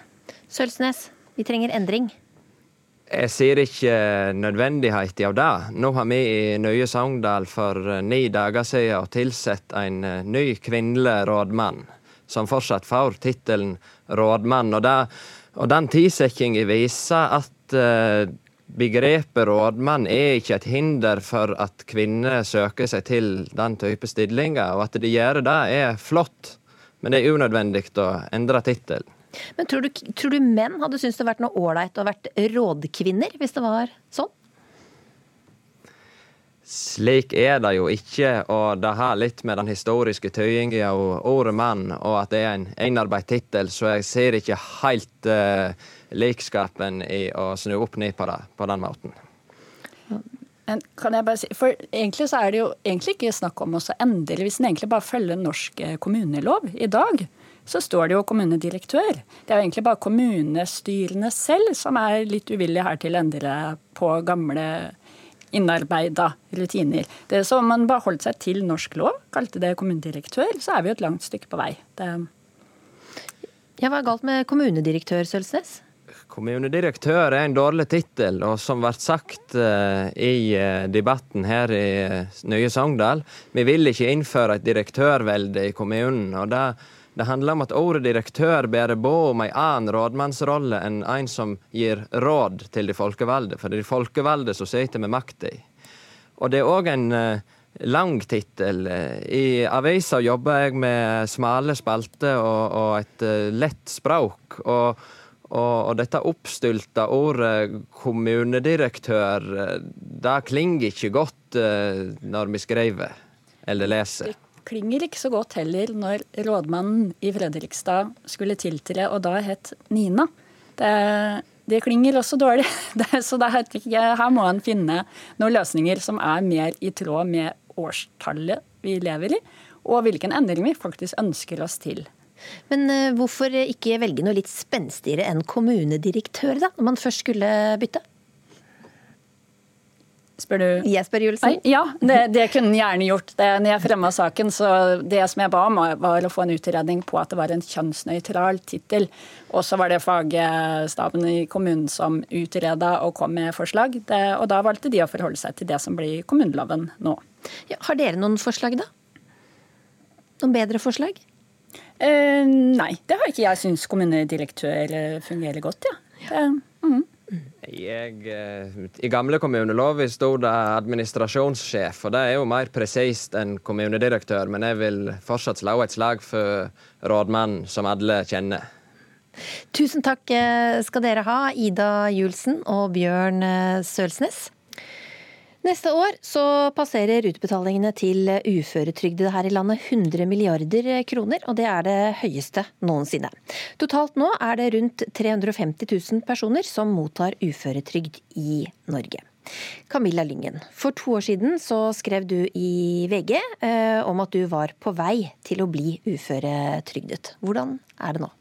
Sølsnes, vi trenger endring. Jeg ser ikke nødvendigheten av det. Nå har vi i Nye Sogndal for eh, ni dager siden tilsatt en eh, ny kvinnelig rådmann, som fortsatt får tittelen rådmann. Og, det, og den tilsettingen viser at begrepet rådmann er ikke et hinder for at kvinner søker seg til den type stillinger. Og at de gjør det, er flott, men det er unødvendig å endre tittelen. Men tror du, tror du menn hadde syntes det vært noe ålreit å vært rådkvinner, hvis det var sånn? Slik er det jo ikke, og det har litt med den historiske tøyingen og ordet mann, og at det er en innarbeidet tittel, så jeg ser ikke helt uh, likskapen i å snu opp ned på det på den måten. Men kan jeg bare si, for Egentlig så er det jo egentlig ikke snakk om å endre, hvis en egentlig bare følger norsk eh, kommunelov i dag så står det jo kommunedirektør. Det er jo egentlig bare kommunestyrene selv som er litt uvillige her til å endre på gamle innarbeida rutiner. Det er som man bare holdt seg til norsk lov, kalte det kommunedirektør, så er vi jo et langt stykke på vei. Det... Ja, Hva er galt med kommunedirektør, Sølsnes? Kommunedirektør er en dårlig tittel, og som blir sagt uh, i uh, debatten her i uh, Nye Sogndal, vi vil ikke innføre et direktørvelde i kommunen. og det det handler om at ordet direktør bærer på om ei annen rådmannsrolle enn en som gir råd til de folkevalgte, for det er de folkevalgte som sitter med makta. Og det er òg en uh, lang tittel. I avisa jobber jeg med smale spalter og, og, et uh, lett språk. Og, og, og, dette oppstylta ordet kommunedirektør, uh, det klinger ikke godt når vi skriver eller leser klinger ikke så godt heller når rådmannen i Fredrikstad skulle tiltre og da het Nina. Det, det klinger også dårlig. Det, så det, her må en finne noen løsninger som er mer i tråd med årstallet vi lever i, og hvilken endring vi faktisk ønsker oss til. Men uh, hvorfor ikke velge noe litt spenstigere enn kommunedirektør, da, når man først skulle bytte? Spør du? Jeg spør Julesen. Ja, det, det kunne han gjerne gjort. Det, når jeg fremma saken, så det som jeg ba om, var å få en utredning på at det var en kjønnsnøytral tittel. Og så var det fagstaben i kommunen som utreda og kom med forslag. Det, og da valgte de å forholde seg til det som blir kommuneloven nå. Ja, har dere noen forslag, da? Noen bedre forslag? Eh, nei, det har ikke jeg. syns kommunedirektør eh, fungerer godt, ja. Det, mm. Jeg, eh, I gamle kommuneloven sto det administrasjonssjef, og det er jo mer presist enn kommunedirektør, men jeg vil fortsatt slå et slag for rådmannen, som alle kjenner. Tusen takk eh, skal dere ha, Ida Julsen og Bjørn eh, Sølsnes. Neste år så passerer utbetalingene til uføretrygdede her i landet 100 milliarder kroner, og det er det høyeste noensinne. Totalt nå er det rundt 350 000 personer som mottar uføretrygd i Norge. Camilla Lyngen, for to år siden så skrev du i VG eh, om at du var på vei til å bli uføretrygdet. Hvordan er det nå?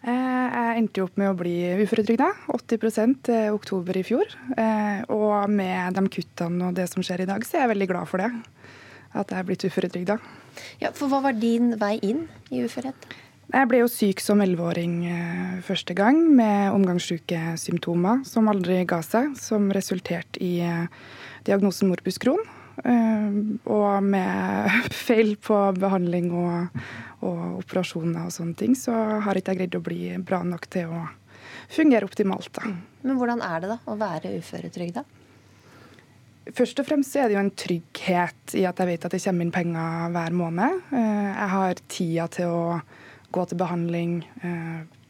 Eh, jeg endte opp med å bli uføretrygda, 80 i oktober i fjor. Eh, og med de kuttene og det som skjer i dag, så er jeg veldig glad for det. At jeg er blitt uføretrygda. Ja, for hva var din vei inn i uførhet? Jeg ble jo syk som elleveåring eh, første gang med omgangssykesymptomer som aldri ga seg, som resulterte i diagnosen morbus Crohn. Og med feil på behandling og og operasjoner og sånne ting, så har ikke jeg greid å bli bra nok til å fungere optimalt. Da. Men hvordan er det da å være uføretrygda? Først og fremst er det jo en trygghet i at jeg vet at det kommer inn penger hver måned. Eh, jeg har tida til å gå til behandling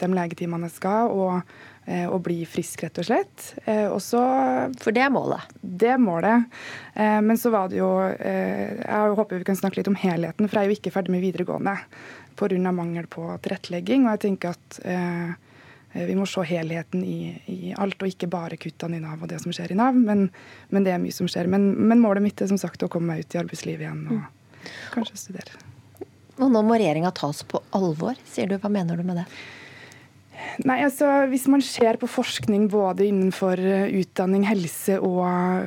de legetimene jeg skal, og, og bli frisk, rett og slett. Og så, For det er målet? Det er målet. Men så var det jo Jeg håper vi kan snakke litt om helheten, for jeg er jo ikke ferdig med videregående pga. mangel på tilrettelegging. Og jeg tenker at Eh, vi må se helheten i, i, alt, og ikke bare kuttene i Nav og det som skjer i Nav. Men, men det er mye som skjer. Men, men, målet mitt er som sagt å komme meg ut i arbeidslivet igjen og mm. kanskje studere. Og nå må regjeringa tas på alvor, sier du. Hva mener du med det? Nei, altså Hvis man ser på forskning både innenfor uh, utdanning, helse og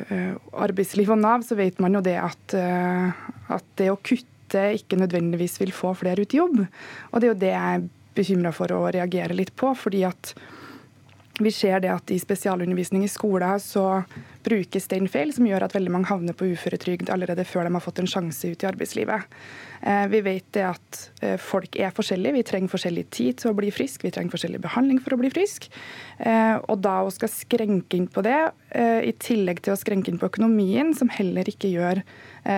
uh, arbeidsliv og Nav, så vet man jo det at, uh, at det å kutte ikke nødvendigvis vil få flere ut i jobb. Og det er jo det jeg er bekymra for å reagere litt på. fordi at vi ser det at i spesialundervisning i skolen så brukes den feil, som gjør at veldig mange havner på uføretrygd allerede før de har fått en sjanse ut i arbeidslivet. Eh, vi vet det at eh, folk er forskjellige. Vi trenger forskjellig tid til å bli frisk. Vi trenger forskjellig behandling for å bli frisk. Eh, og da å skal skrenke inn på det, i tillegg til å skrenke inn på økonomien, som heller ikke gjør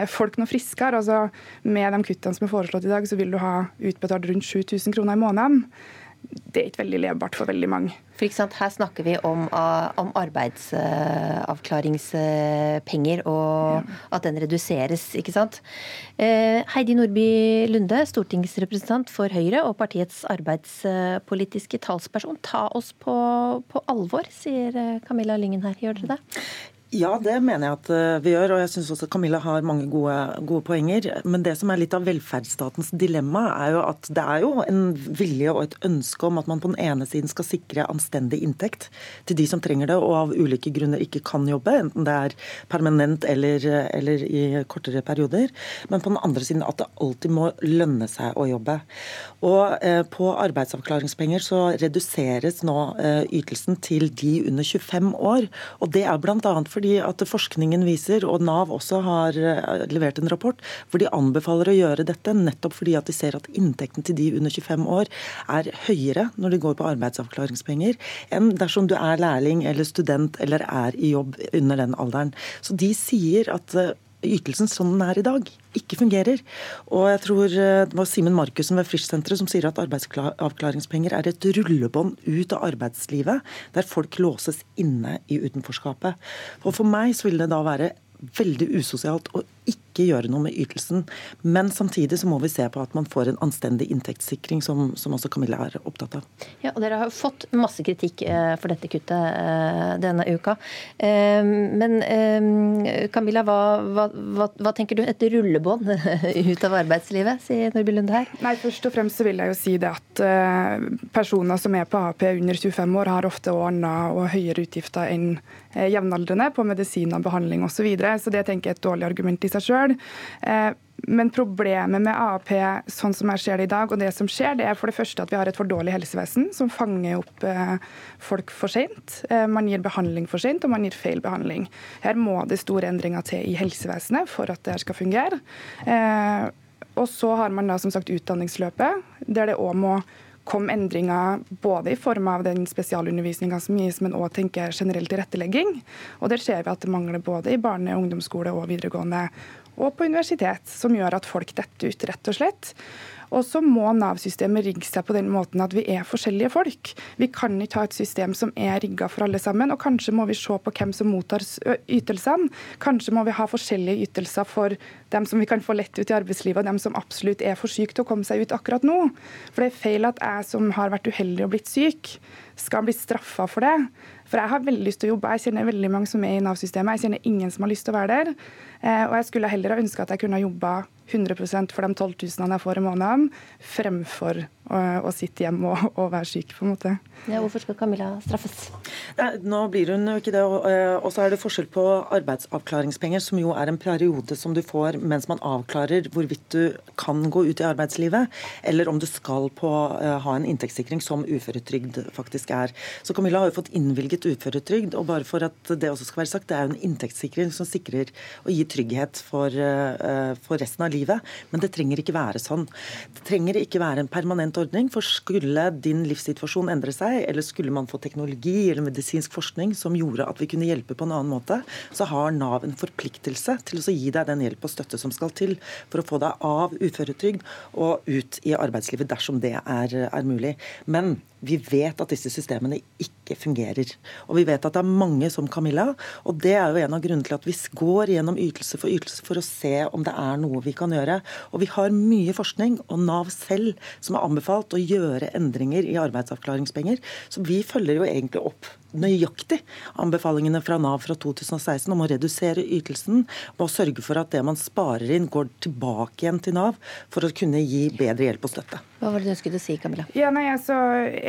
folk noe friskere. Altså, med de kuttene som er foreslått i dag, så vil du ha utbetalt rundt 7000 kroner i måneden det er ikke veldig levbart for veldig mange. For Her snakker vi om, uh, om arbeidsavklaringspenger og at den reduseres, ikke sant. Eh, Heidi Nordby Lunde, stortingsrepresentant for Høyre og partiets arbeidspolitiske talsperson. Ta oss på, på alvor, sier eh, Camilla Lyngen her. Gjør dere det? Ja, det mener jeg at eh, vi gjør. Og jeg syns også Camilla har mange gode, gode, poenger. Men det som er litt av velferdsstatens dilemma, er jo at det er jo en vilje og et ønske om at man på den ene siden skal sikre anstendig inntekt til de som trenger det og av ulike grunner ikke kan jobbe, enten det er permanent eller, eller i kortere perioder. Men på den andre siden at det alltid må lønne seg å jobbe. Og eh, på arbeidsavklaringspenger så reduseres nå eh, ytelsen til de under 25 år. Og det er bl.a. fordi fordi at forskningen viser, og Nav også har eh, levert en rapport, hvor de anbefaler å gjøre dette nettopp fordi at de ser at inntekten til de under 25 år er høyere når de går på arbeidsavklaringspenger, enn dersom du er lærling eller student eller er i jobb under den alderen. Så de sier at eh, ytelsen som den er i dag, ikke fungerer. Og jeg tror eh, det var Simen Markussen ved Frischsenteret som sier at arbeidsavklaringspenger er et rullebånd ut av arbeidslivet, der folk låses inne i utenforskapet. Og For meg så vil det da være veldig usosialt å ikke gjøre noe med ytelsen. Men samtidig så må vi se på at man får en anstendig inntektssikring, som, som også Camilla er opptatt av. Ja, og Dere har fått masse kritikk eh, for dette kuttet eh, denne uka. Eh, men Camilla, hva, hva, hva, hva tenker du? Et rullebånd ut av arbeidslivet, sier Nordby Lunde her? Nei, Først og fremst så vil jeg jo si det at personer som er på AP under 25 år, har ofte ordna og høyere utgifter enn jevnaldrende på medisiner, behandling osv. Så, videre. så det tenker jeg er et dårlig argument i seg sjøl. Eh, men problemet med AAP sånn som jeg ser det i dag, og det som skjer, det er for det første at vi har et for dårlig helsevesen som fanger opp eh, folk for sent. Eh, man gir behandling for sent, og man gir feil behandling. Her må det store endringer til i helsevesenet for at det skal fungere. Og så har man da som sagt utdanningsløpet, der det òg må kom endringer både i form av den spesialundervisninga som gis, men òg generell tilrettelegging. Og Der ser vi at det mangler både i barne- ungdomsskole og videregående og på universitet, som gjør at folk detter ut, rett og slett. Og så må Nav-systemet rigge seg på den måten at vi er forskjellige folk. Vi kan ikke ha et system som er rigga for alle sammen. Og kanskje må vi se på hvem som mottar ytelsene. Kanskje må vi ha forskjellige ytelser for dem som vi kan få lett ut i arbeidslivet, og dem som absolutt er for syke til å komme seg ut akkurat nå. For det er feil at jeg som har vært uheldig og blitt syk, skal bli straffa for det. For jeg har veldig lyst til å jobbe. Jeg kjenner veldig mange som er i Nav-systemet. Jeg kjenner ingen som har lyst til å være der. Eh, og jeg skulle heller ha ønska at jeg kunne ha jobba 100% for de 12 000 jeg får i måneden, fremfor å, å sitte hjemme og, og, være syk, på en måte. Ja, hvorfor skal Camilla straffes? Nei, nå blir hun jo ikke det. Eh, og så er det forskjell på arbeidsavklaringspenger, som jo er en periode som du får mens man avklarer hvorvidt du kan gå ut i arbeidslivet, eller om du skal på, uh, ha en inntektssikring som uføretrygd faktisk er. Så Camilla har jo fått innvilget uføretrygd, og bare for at det også skal være sagt, det er jo en inntektssikring som sikrer og gir trygghet for, uh, for resten av livet. Men det trenger ikke være sånn. Det trenger ikke være en permanent ordning. For skulle din livssituasjon endre seg, eller skulle man få teknologi eller medisinsk forskning som gjorde at vi kunne hjelpe på en annen måte, så har Nav en forpliktelse til å gi deg den hjelp og støtte som skal til for å få deg av uføretrygd og ut i arbeidslivet dersom det er, er mulig. Men vi vet at disse systemene ikke fungerer. Og vi vet at det er mange som Camilla. Og det er jo en av grunnene til at vi går gjennom ytelse for ytelse for å se om det er noe vi kan gjøre. Og vi har mye forskning, og Nav selv, som har anbefalt å gjøre endringer i arbeidsavklaringspenger. Så vi følger jo egentlig opp nøyaktig anbefalingene fra Nav fra 2016 om å redusere ytelsen og sørge for at det man sparer inn, går tilbake igjen til Nav for å kunne gi bedre hjelp og støtte. Hva var det du skulle si, Camilla? Ja, nei, altså,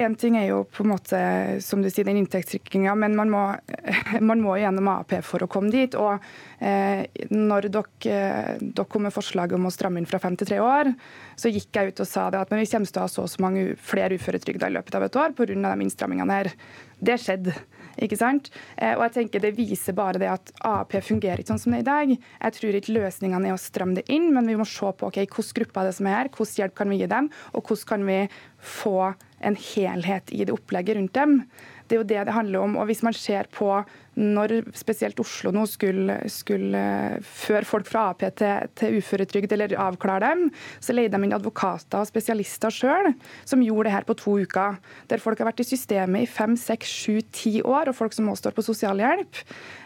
En ting er jo på en måte, som du sier, den inntektssikringa, men man må, man må gjennom AAP for å komme dit. og eh, Når dere, dere kom med forslaget om å stramme inn fra fem til tre år, så gikk jeg ut og sa det at men vi kommer til å ha så og så mange flere uføretrygda i løpet av et år pga. de innstrammingene her. Det skjedde. Ikke sant? Eh, og jeg tenker Det viser bare det at AAP fungerer ikke sånn som det er i dag. Jeg tror ikke løsningene er å stramme det inn, men vi må se på okay, hvilke grupper er det som er her, hvilken hjelp kan vi gi dem, og hvordan kan vi få en helhet i det opplegget rundt dem. Det er jo det det handler om. Og hvis man ser på når spesielt Oslo nå skulle, skulle føre folk fra AP til, til uføretrygd eller avklare dem, så leide de inn advokater og spesialister sjøl, som gjorde det her på to uker. Der folk har vært i systemet i fem, seks, sju, ti år, og folk som også står på sosialhjelp.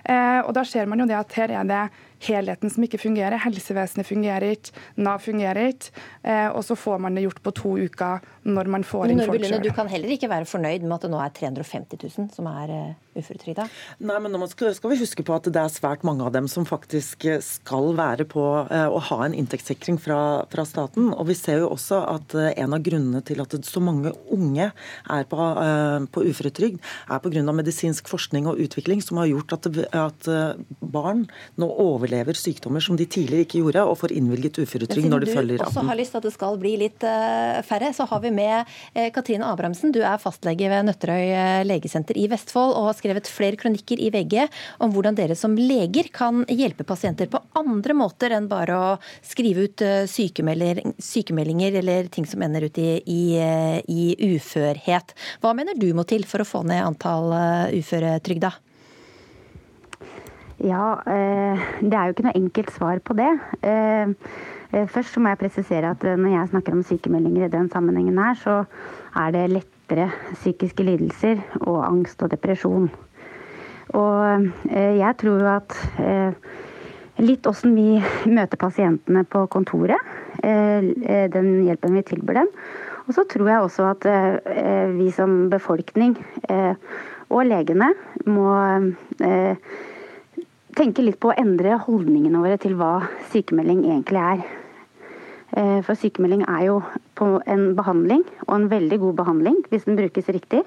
Eh, og da ser man jo det at her er det helheten som ikke fungerer. Helsevesenet fungerer ikke, Nav fungerer ikke. Eh, og så får man det gjort på to uker når man får inn folk sjøl. Du kan heller ikke være fornøyd med at det nå er 350 000 som er uh, uføretrygda? Nei, men nå skal, skal, vi huske på at det er svært mange av dem som faktisk skal være på uh, å ha en inntektssikring fra, fra, staten. Og vi ser jo også at en av grunnene til at så mange unge er på, på uføretrygd, er pga. medisinsk forskning og utvikling som har gjort at, at barn nå overlever sykdommer som de tidligere ikke gjorde, og får innvilget uføretrygd når de følger 18. Siden du også har lyst til at det skal bli litt færre, så har vi med Katrine Abrahamsen. Du er fastlege ved Nøtterøy legesenter i Vestfold. og har skrevet flere kronikker i VG om hvordan dere som leger kan hjelpe pasienter på andre måter enn bare å skrive ut eh, sykemeldinger eller ting som ender ut i, i, eh, i uførhet. Hva mener du må til for å få ned antall eh, uføretrygda? Ja, det er jo ikke noe enkelt svar på det. Først må jeg presisere at når jeg snakker om sykemeldinger i den sammenhengen her, så er det lett lettere psykiske lidelser og angst og depresjon. Og eh, jeg tror at eh, litt åssen vi møter pasientene på kontoret, eh, den hjelpen vi tilbyr dem. Og så tror jeg også at vi som befolkning og legene må tenke litt på å endre holdningene våre til hva sykemelding egentlig er. Eh, for sykemelding er jo på en behandling, og en veldig god behandling hvis den brukes riktig.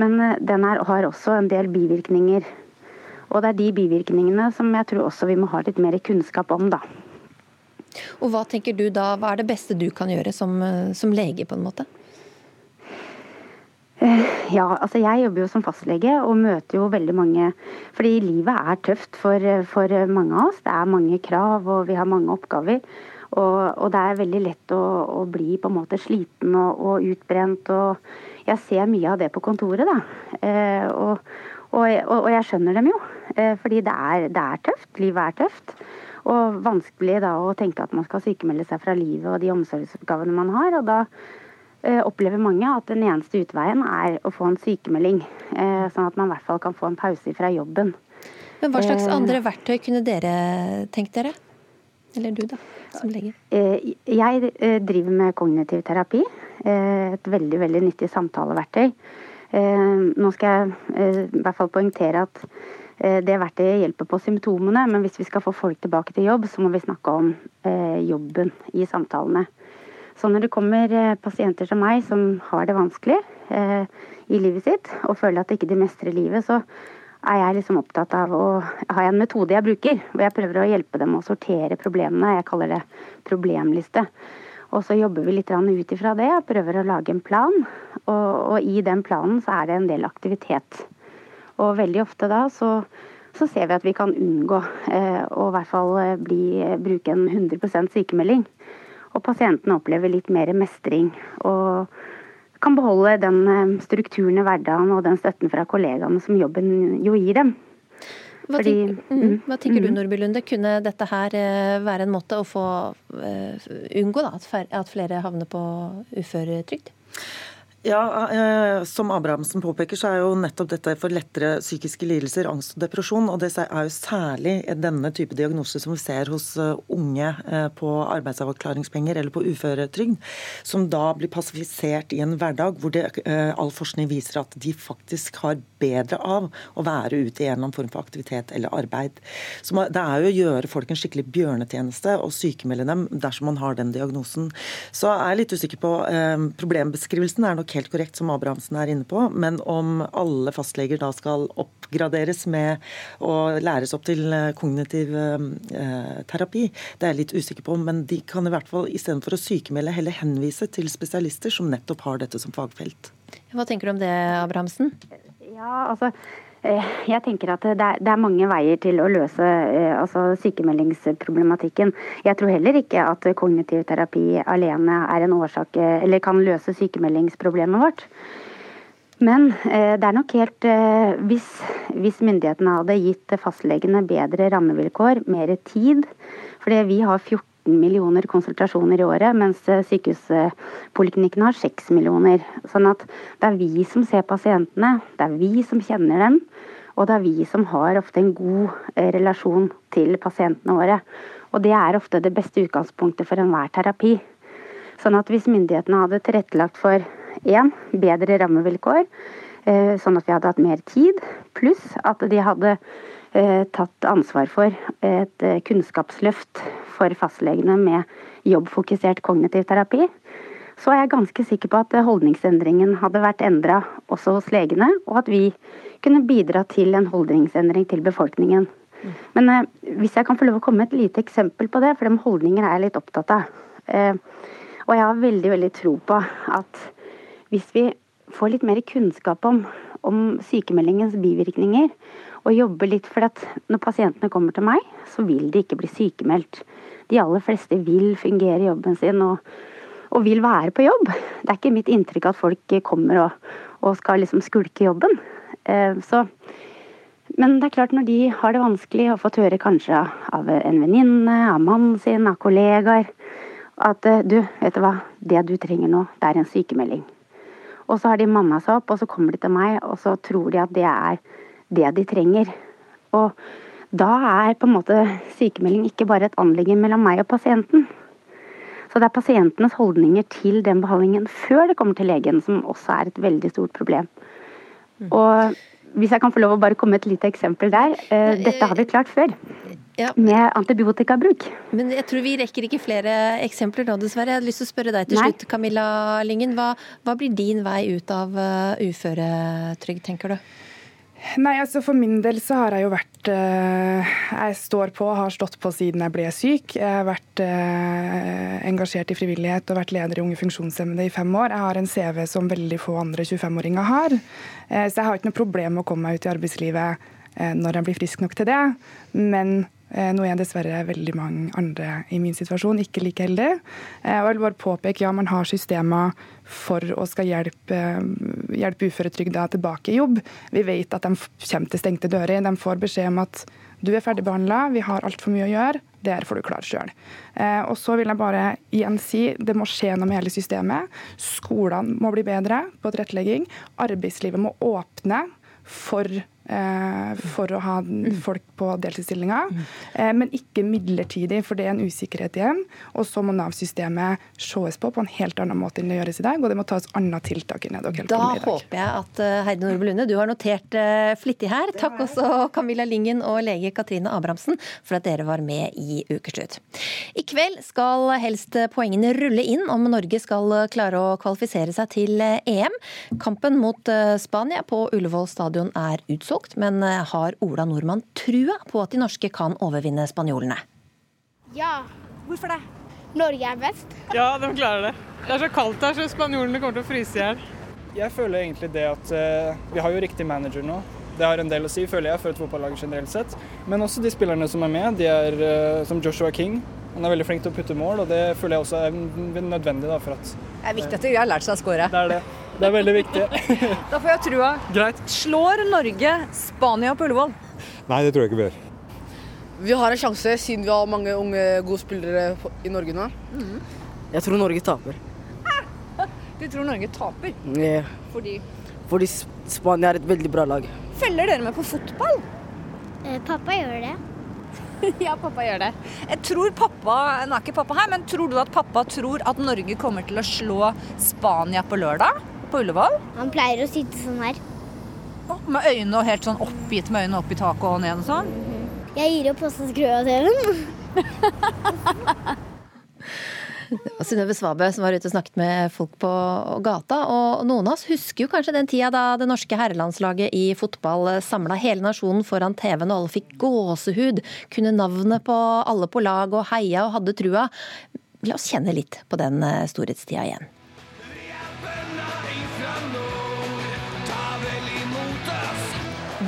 Men eh, den er, har også en del bivirkninger. Og det er de bivirkningene som jeg tror også vi må ha litt mer kunnskap om, da. Og hva tenker du da, hva er det beste du kan gjøre som, eh, som lege, på en måte? Ja, altså jeg jobber jo som fastlege og møter jo veldig mange Fordi livet er tøft for, for mange av oss. Det er mange krav og vi har mange oppgaver. Og, og, det er veldig lett å, å, bli på en måte sliten og, og, utbrent. Og jeg ser mye av det på kontoret, da. Eh, og, og, jeg skjønner dem jo. Eh, fordi det er, det er, tøft. Livet er tøft. Og vanskelig da å tenke at man skal sykemelde seg fra livet og de omsorgsoppgavene man har. Og da eh, opplever mange at den eneste utveien er å få en sykemelding. Eh, sånn at man i hvert fall kan få en pause fra jobben. Men hva slags eh, andre verktøy kunne dere tenkt dere? Eller du, da, som lege? Eh, jeg eh, driver med kognitiv terapi. Eh, et veldig, veldig nyttig samtaleverktøy. Nå skal jeg i hvert fall poengtere at det verktøyet hjelper på symptomene, men hvis vi skal få folk tilbake til jobb, så må vi snakke om jobben i samtalene. Så når det kommer pasienter som meg som har det vanskelig i livet sitt, og føler at de ikke mestrer livet, så er jeg liksom opptatt av å ha en metode jeg bruker, hvor jeg prøver å hjelpe dem å sortere problemene. Jeg kaller det problemliste. Og så jobber vi litt ut ifra det og prøver å lage en plan. Og, og, i den planen så er det en del aktivitet. Og veldig ofte da så, så ser vi at vi kan unngå eh, å i hvert fall eh, bli, bruke en 100% sykemelding. Og pasientene opplever litt mer mestring. Og kan beholde den eh, strukturen i hverdagen og den støtten fra kollegaene som jobben jo gir dem. Hva, Fordi, tenk, mm, hva tenker du mm. Nordby Lunde? Kunne dette her eh, være en måte å få uh, unngå da, at flere havner på uføretrygd? Ja, eh, Som Abrahamsen påpeker, så er jo nettopp dette for lettere psykiske lidelser, angst og depresjon. og Det er jo særlig denne type diagnose som vi ser hos eh, unge eh, på arbeidsavklaringspenger eller på uføretrygd, som da blir passifisert i en hverdag hvor det, all forskning viser at de faktisk har bedre av å være ute i en eller annen form for aktivitet eller arbeid. Så Det er jo å gjøre folk en skikkelig bjørnetjeneste og sykemelde dem dersom man har den diagnosen. Så jeg er litt usikker på eh, Problembeskrivelsen er nok helt korrekt, som Abrahamsen er inne på. Men om alle fastleger da skal oppgraderes med å læres opp til eh, kognitiv eh, terapi, det er jeg litt usikker på. Men de kan i hvert fall istedenfor å sykemelde heller henvise til spesialister som nettopp har dette som fagfelt. Hva tenker du om det, Abrahamsen? Ja, altså eh, jeg tenker at det er, det er mange veier til å løse eh, altså sykemeldingsproblematikken. Jeg tror heller ikke at kognitiv terapi alene er en årsak eh, eller kan løse sykemeldingsproblemet vårt. Men det er nok helt hvis, hvis myndighetene hadde gitt fastlegene bedre rammevilkår, mer tid Fordi vi har 14 millioner konsultasjoner i året, mens eh, sykehuspoliklinikkene har 6 millioner. Sånn at det er vi som ser pasientene, det er vi som kjenner dem. Og det er vi som har ofte en god eh, relasjon til pasientene våre. Og det er ofte det beste utgangspunktet for enhver terapi. Sånn at hvis myndighetene hadde tilrettelagt for én, bedre rammevilkår, eh, sånn at vi hadde hatt mer tid, pluss at de hadde tatt ansvar for et eh, kunnskapsløft for fastlegene med jobbfokusert kognitiv terapi, så er jeg ganske sikker på at holdningsendringen hadde vært endra også hos legene, og at vi kunne bidra til en holdningsendring til befolkningen. Men eh, hvis jeg kan få lov å komme med et lite eksempel på det, for de holdninger er jeg litt opptatt av. Eh, og jeg har veldig, veldig tro på at hvis vi får litt mer kunnskap om, om sykemeldingens bivirkninger, og jobbe litt for at når pasientene kommer til meg, så vil de ikke bli sykemeldt. De aller fleste vil fungere i jobben sin og, og vil være på jobb. Det er ikke mitt inntrykk at folk kommer og, og skal liksom skulke jobben. Eh, så men det er klart når de har det vanskelig og fått høre kanskje av en venninne, av mannen sin, av kollegaer at eh, du, vet du hva, det du trenger nå, det er en sykemelding. Og så har de manna seg opp, og så kommer de til meg, og så tror de at det er det de trenger. Og da er på en måte sykemelding ikke bare et anliggende mellom meg og pasienten. Så det er pasientenes holdninger til den behandlingen før det kommer til legen, som også er et veldig stort problem. Og hvis jeg kan få lov å bare komme med et lite eksempel der. eh, Dette har vi klart før. Med antibiotikabruk. Men jeg tror vi rekker ikke flere eksempler nå, dessverre. Jeg hadde lyst til å spørre deg til Nei. slutt, Camilla Lyngen. Hva, hva blir din vei ut av eh, uføretrygd, tenker du? Nei, altså For min del så har jeg jo vært eh, Jeg står på, har stått på siden jeg ble syk. Jeg har vært eh, engasjert i frivillighet og vært leder i Unge funksjonshemmede i fem år. Jeg har en CV som veldig få andre 25-åringer har. Eh, så jeg har ikke noe problem med å komme meg ut i arbeidslivet når jeg blir frisk nok til det. Men nå er dessverre veldig mange andre i min situasjon ikke like heldig. Eh, jeg vil bare påpeke ja, man har systemer for å skal hjelpe, hjelpe uføretrygda tilbake i jobb. Vi vet at de kommer til stengte dører. De får beskjed om at du er ferdigbehandla, vi har altfor mye å gjøre, det her får du klare sjøl. Eh, og så vil jeg bare igjen si det må skje noe med hele systemet. Skolene må bli bedre på tilrettelegging. Arbeidslivet må åpne for, eh, for å ha folk på deltidsstillinger, eh, men ikke midlertidig, for det er en usikkerhet igjen. Og så må Nav-systemet sees på på en helt annen måte enn det gjøres i dag, og det må tas andre tiltak enn det dere holder på med i dag. Da håper jeg at eh, Heidi Nordby Lunde, du har notert eh, flittig her. Takk også Camilla Lyngen og lege Katrine Abrahamsen for at dere var med i Ukeslutt. I kveld skal helst poengene rulle inn om Norge skal klare å kvalifisere seg til eh, EM. Kampen mot eh, Spania på Ullevål stadion er utsolgt, men eh, har Ola Nordmann trua på at de norske kan overvinne spanjolene? Ja. Hvorfor det? Norge er best. Ja, de klarer det. Det er så kaldt her, så spanjolene kommer til å fryse i hjel. Jeg føler egentlig det at uh, vi har jo riktig manager nå. Det har en del å si, føler jeg, for et fotballag generelt sett. Men også de spillerne som er med. De er uh, som Joshua King. Han er veldig flink til å putte mål, og det føler jeg også er nødvendig da, for at Det er viktig at de har lært seg å score. Det er det. Det er veldig viktig. Da får jeg trua. Greit. Slår Norge Spania på Ullevål? Nei, det tror jeg ikke vi gjør. Vi har en sjanse siden vi har mange unge, gode spillere i Norge nå. Jeg tror Norge taper. Du tror Norge taper? Yeah. Fordi Fordi Spania er et veldig bra lag. Følger dere med på fotball? pappa gjør det. ja, pappa gjør det. Jeg tror pappa, Nå er ikke pappa her, men tror du at pappa tror at Norge kommer til å slå Spania på lørdag? På Ullevål? Han pleier å sitte sånn her. Med øynene og helt sånn oppgitt med øynene opp i taket og ned og sånn? Jeg gir opp også skru av TV-en. Det var Synnøve Svabe som var ute og snakket med folk på gata. Og noen av oss husker jo kanskje den tida da det norske herrelandslaget i fotball samla hele nasjonen foran TV-en, og alle fikk gåsehud. Kunne navnet på alle på lag og heia og hadde trua. La oss kjenne litt på den eh, storhetstida igjen.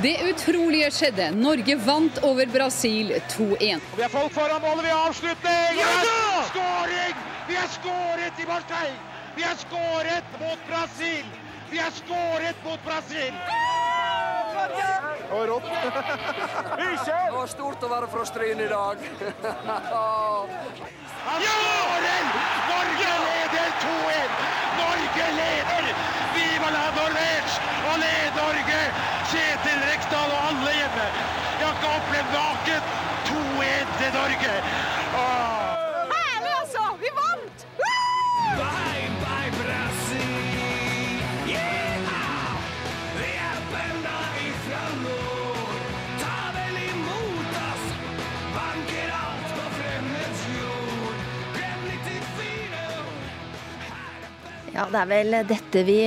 Det utrolige skjedde. Norge vant over Brasil 2-1. Vi har folk foran målet, vi har avslutning! Skåring! Vi har skåret i Marseille! Vi har skåret mot Brasil! Vi har skåret mot Brasil! Det var stort å være fra Stryn i dag. Han skårer! Norge leder 2-1! Norge leder! Viva la Norvège! Og led Norge! Kjetil Rekdal og alle hjemme! Jeg maken! 2-1 til Norge! Åh. Ja, Det er vel dette vi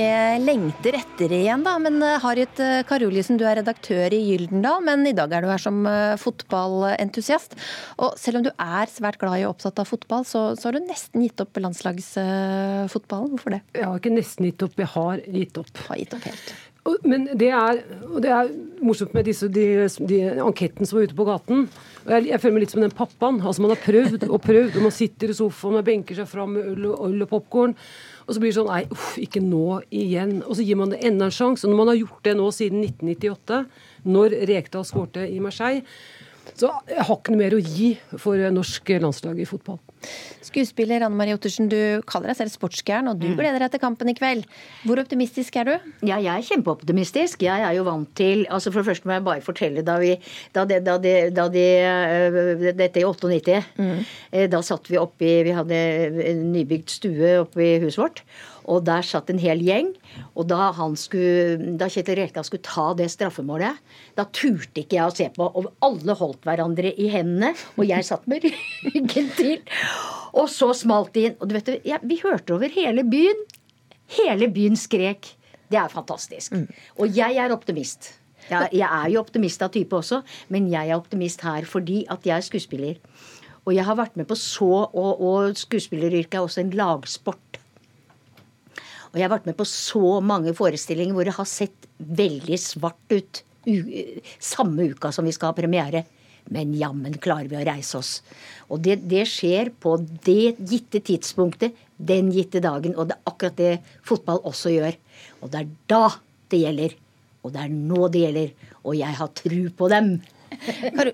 lengter etter igjen, da. Men eh, Harriet eh, Karoliussen, du er redaktør i Gyldendal, men i dag er du her som eh, fotballentusiast. Og selv om du er svært glad i og opptatt av fotball, så, så har du nesten gitt opp landslagsfotballen. Hvorfor det? Jeg har ikke nesten gitt opp, jeg har gitt opp. Har gitt opp helt. Men det er, det er morsomt med disse, de, de enketten som var ute på gaten. Og jeg, jeg føler meg litt som den pappaen. Altså Man har prøvd og prøvd, og man sitter i sofaen og benker seg fram med øl og, øl og popkorn. Og så blir det sånn Nei, uff, ikke nå igjen. Og så gir man det enda en sjanse. Og når man har gjort det nå siden 1998, når Rekdal skårte i Marseille, så jeg har ikke noe mer å gi for norsk landslag i fotball. Skuespiller Anne Marie Ottersen, du kaller deg selv sportsgæren, og du Mm. gleder deg til kampen i kveld. Hvor optimistisk er du? Ja, jeg er kjempeoptimistisk. Jeg er jo vant til altså For det første må jeg bare fortelle da vi Da, det, da, det, da de, øh, Dette i 98. eh, Da satt vi oppi Vi hadde en nybygd stue oppe i huset vårt. Og der satt en hel gjeng. Og da, han skulle, da Kjetil Rekdal skulle ta det straffemålet, da turte ikke jeg å se på. Og alle holdt hverandre i hendene, og jeg satt med ryggen til. Og så smalt det inn. Og du vet, ja, vi hørte over hele byen. Hele byen skrek. Det er fantastisk. Og jeg er optimist. Jeg, jeg er jo optimist av type også, men jeg er optimist her fordi at jeg er skuespiller. Og jeg har vært med på så Og, og skuespilleryrket er også en lagsport. Og jeg har vært med på så mange forestillinger hvor det har sett veldig svart ut u samme uka som vi skal ha premiere. Men jammen klarer vi å reise oss. Og det, det skjer på det gitte tidspunktet, den gitte dagen. Og det er akkurat det fotball også gjør. Og det er da det gjelder. Og det er nå det gjelder. Og jeg har tru på dem. Men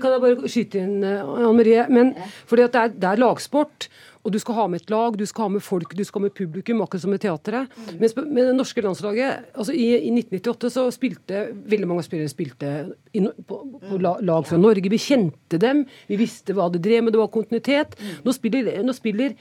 Kan jeg bare skyte inn, eh, Anne Marie? Men, fordi at det er, det er lagsport. Og du skal ha med et lag, du skal ha med folk, du skal ha med publikum, akkurat som med teatret. Mens med det norske landslaget altså i, I 1998 så spilte veldig mange spillere spilte i, på, på lag fra Norge. Vi kjente dem, vi visste hva de drev med, det var kontinuitet. Nå spiller, nå spiller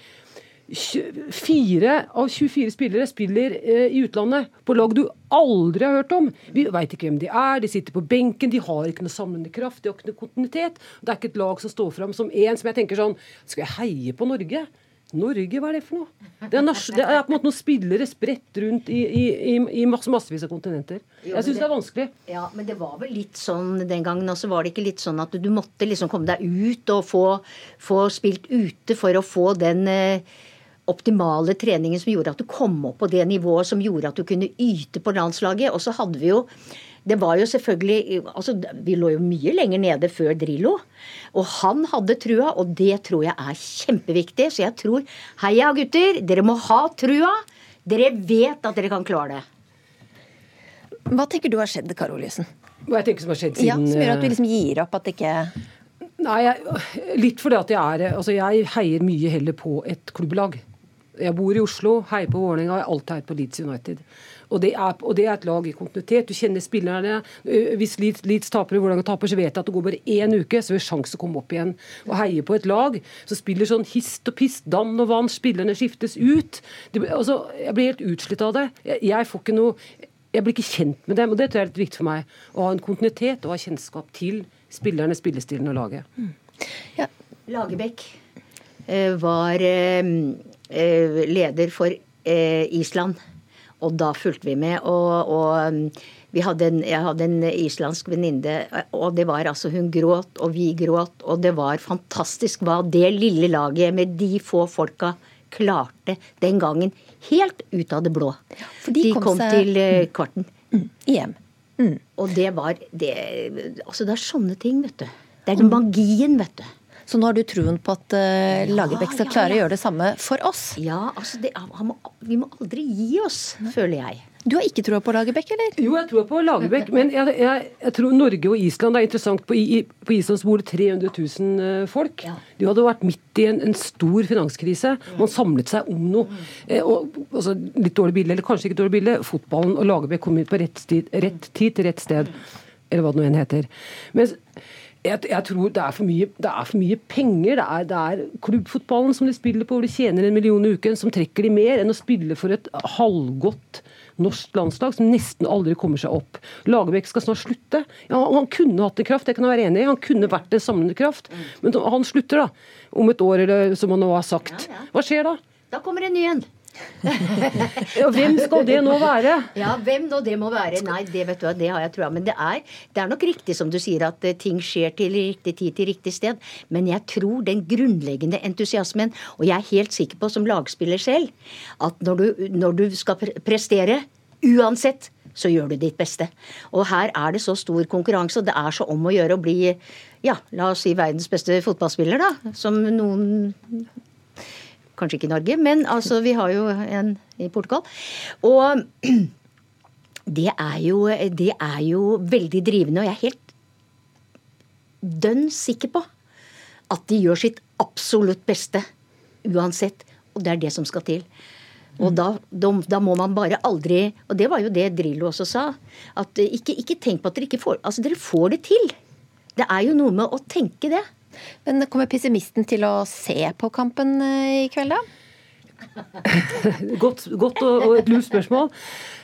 Fire av 24 spillere spiller eh, i utlandet på lag du aldri har hørt om. Vi veit ikke hvem de er, de sitter på benken, de har ikke noe samlende kraft, de har ikke noe kontinuitet. Det er ikke et lag som står fram som én som jeg tenker sånn Skal jeg heie på Norge? Norge, hva er det for noe? Det er, det er på en måte noen spillere spredt rundt i, i, i, masse, massevis av kontinenter. Jeg syns det er vanskelig. Ja, men det var vel litt sånn den gangen også. Var det ikke litt sånn at du måtte liksom komme deg ut og få, få spilt ute for å få den eh, optimale treningen som gjorde at du kom opp på det nivået som gjorde at du kunne yte på landslaget. Og så hadde vi jo det var jo selvfølgelig altså Vi lå jo mye lenger nede før Drillo. Og han hadde trua, og det tror jeg er kjempeviktig. Så jeg tror Heia, gutter! Dere må ha trua. Dere vet at dere kan klare det. Hva tenker du har skjedd, Karoliussen? Hva jeg tenker som har skjedd siden Ja, Som gjør at du eh, liksom gir opp at det ikke Nei, jeg, litt fordi at jeg er Altså, jeg heier mye heller på et klubblag. Jeg bor i Oslo, heier på Vålerenga, jeg har alltid heiet på Leeds United. Og det, er, og det, er, et lag i kontinuitet. Du kjenner spillerne. Øh, Hvis Leeds, Leeds taper og Vålerenga taper, så vet jeg at det går bare én uke, så vi har sjanse å komme opp igjen. Og heie på et lag som spiller sånn hist og pist, dann og vann, spillerne skiftes ut. Det, altså, jeg blir helt utslitt av det. Jeg, jeg får ikke noe jeg blir ikke kjent med dem, og det tror jeg er litt viktig for meg. Å ha en kontinuitet og ha kjennskap til spillerne, spillestilen og laget. Lagerbäck eh, var eh, eh, leder for eh, Island, og da fulgte vi med. Og, og mm, vi hadde en, jeg hadde en islandsk venninne, og det var altså Hun gråt, og vi gråt, og det var fantastisk hva det lille laget med de få folka klarte den gangen. Helt ut av det blå. de de kom kom, seg- til eh, kvarten. EM. Og det var det, Altså, det er sånne ting, vet du. Det er den magien, vet du. Så nå har du troen på at uh, Lagerbäck skal ja, klare å gjøre det samme for oss? Ja, altså det, han må, Vi må aldri gi oss, føler jeg. Du har ikke troa på Lagerbäck, eller? Jo, jeg tror på Lagerbäck, men jeg, jeg, jeg tror Norge og Island det er interessant. På, i, på Island bor det 300 000 folk. folk. De hadde vært midt i en, en stor finanskrise. Man samlet seg om noe. Eh, og, altså, litt dårlig bilde, eller kanskje ikke dårlig bilde. Fotballen og Lagerbäck kom ut på rett tid, rett tid til rett sted. Eller hva det nå enn heter. Men jeg, jeg tror det er for mye, det er for mye penger. Det er, det er klubbfotballen som de spiller på, hvor de tjener en million i uken, som trekker de mer enn å spille for et halvgodt norsk landslag som nesten aldri kommer seg opp. Lagerbäck skal snart slutte. Ja, han kunne hatt en kraft, det kan jeg være enig i. Han kunne vært en samlende kraft. Men han slutter da, om et år, eller som han nå har sagt. Hva skjer da? Da kommer en ny en. Ja, hvem skal det nå være? Ja, hvem nå det må være? Nei, det vet du hva, det har jeg trua. Men det er, det er nok riktig som du sier, at eh, ting skjer til riktig tid til riktig sted. Men jeg tror den grunnleggende entusiasmen, og jeg er helt sikker på som lagspiller selv, at når du, når du skal prestere, uansett, så gjør du ditt beste. Og her er det så stor konkurranse, og det er så om å gjøre å bli, ja, la oss si verdens beste fotballspiller, da. Som noen Kanskje ikke i Norge, men altså, vi har jo en i Portugal. Og det er jo, det er jo veldig drivende, og jeg er helt dønn sikker på at de gjør sitt absolutt beste uansett. Og det er det som skal til. Og da, da, må man bare aldri Og det var jo det Drillo også sa. At ikke, ikke tenk på at dere ikke får Altså, dere får det til. Det er jo noe med å tenke det. Men kommer pessimisten til å se på kampen eh, i kveld, da? Godt, godt og, og et lurt spørsmål.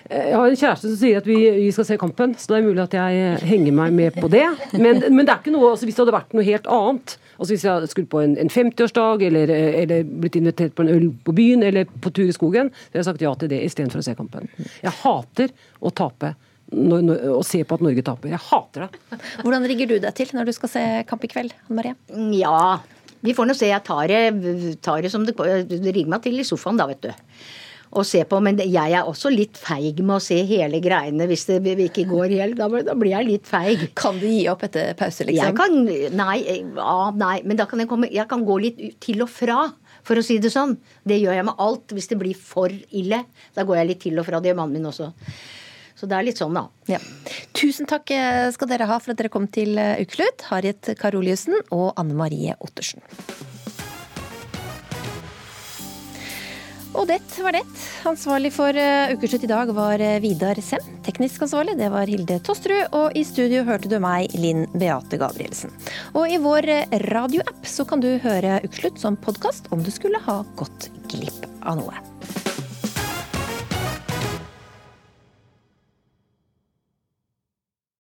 Eh, Jeg har en kjæreste som sier at vi, vi skal se kampen, så det er mulig at jeg eh, henger meg med på det. Men, men det er ikke noe, altså hvis det hadde vært noe helt annet, altså hvis jeg skulle på en, en 50-årsdag eller, eller blitt invitert på en øl på byen eller på tur i skogen, så hadde jeg sagt ja til det istedenfor å se kampen. Jeg hater å tape. Når, når, å se på at Norge taper. Jeg hater det. Hvordan rigger du deg til når du skal se kamp i kveld, Anne Marie? Ja, vi får nå se. Jeg tar det, tar det som det Det rigger meg til i sofaen, da, vet du. Og se på, Men jeg er også litt feig med å se hele greiene hvis det ikke går helt. Da, da blir jeg litt feig. Kan du gi opp etter pause, liksom? Jeg kan, nei, ja, nei, men da kan jeg komme Jeg kan gå litt til og fra. For å si det sånn. Det gjør jeg med alt. Hvis det blir for ille, da går jeg litt til og fra. Det gjør mannen min også. Så det er litt sånn, da. Ja. Tusen takk eh, skal dere ha for at dere kom til eh, Ukeslutt. Harriet Karoliussen og Anne Marie Ottersen. Og det var det. Ansvarlig for eh, Ukeslutt i dag var Vidar Sem. Teknisk ansvarlig det var Hilde Tosterud. Og i studio hørte du meg, Linn Beate Gabrielsen. Og i vår radioapp så kan du høre Ukeslutt som podkast om du skulle ha gått glipp av noe.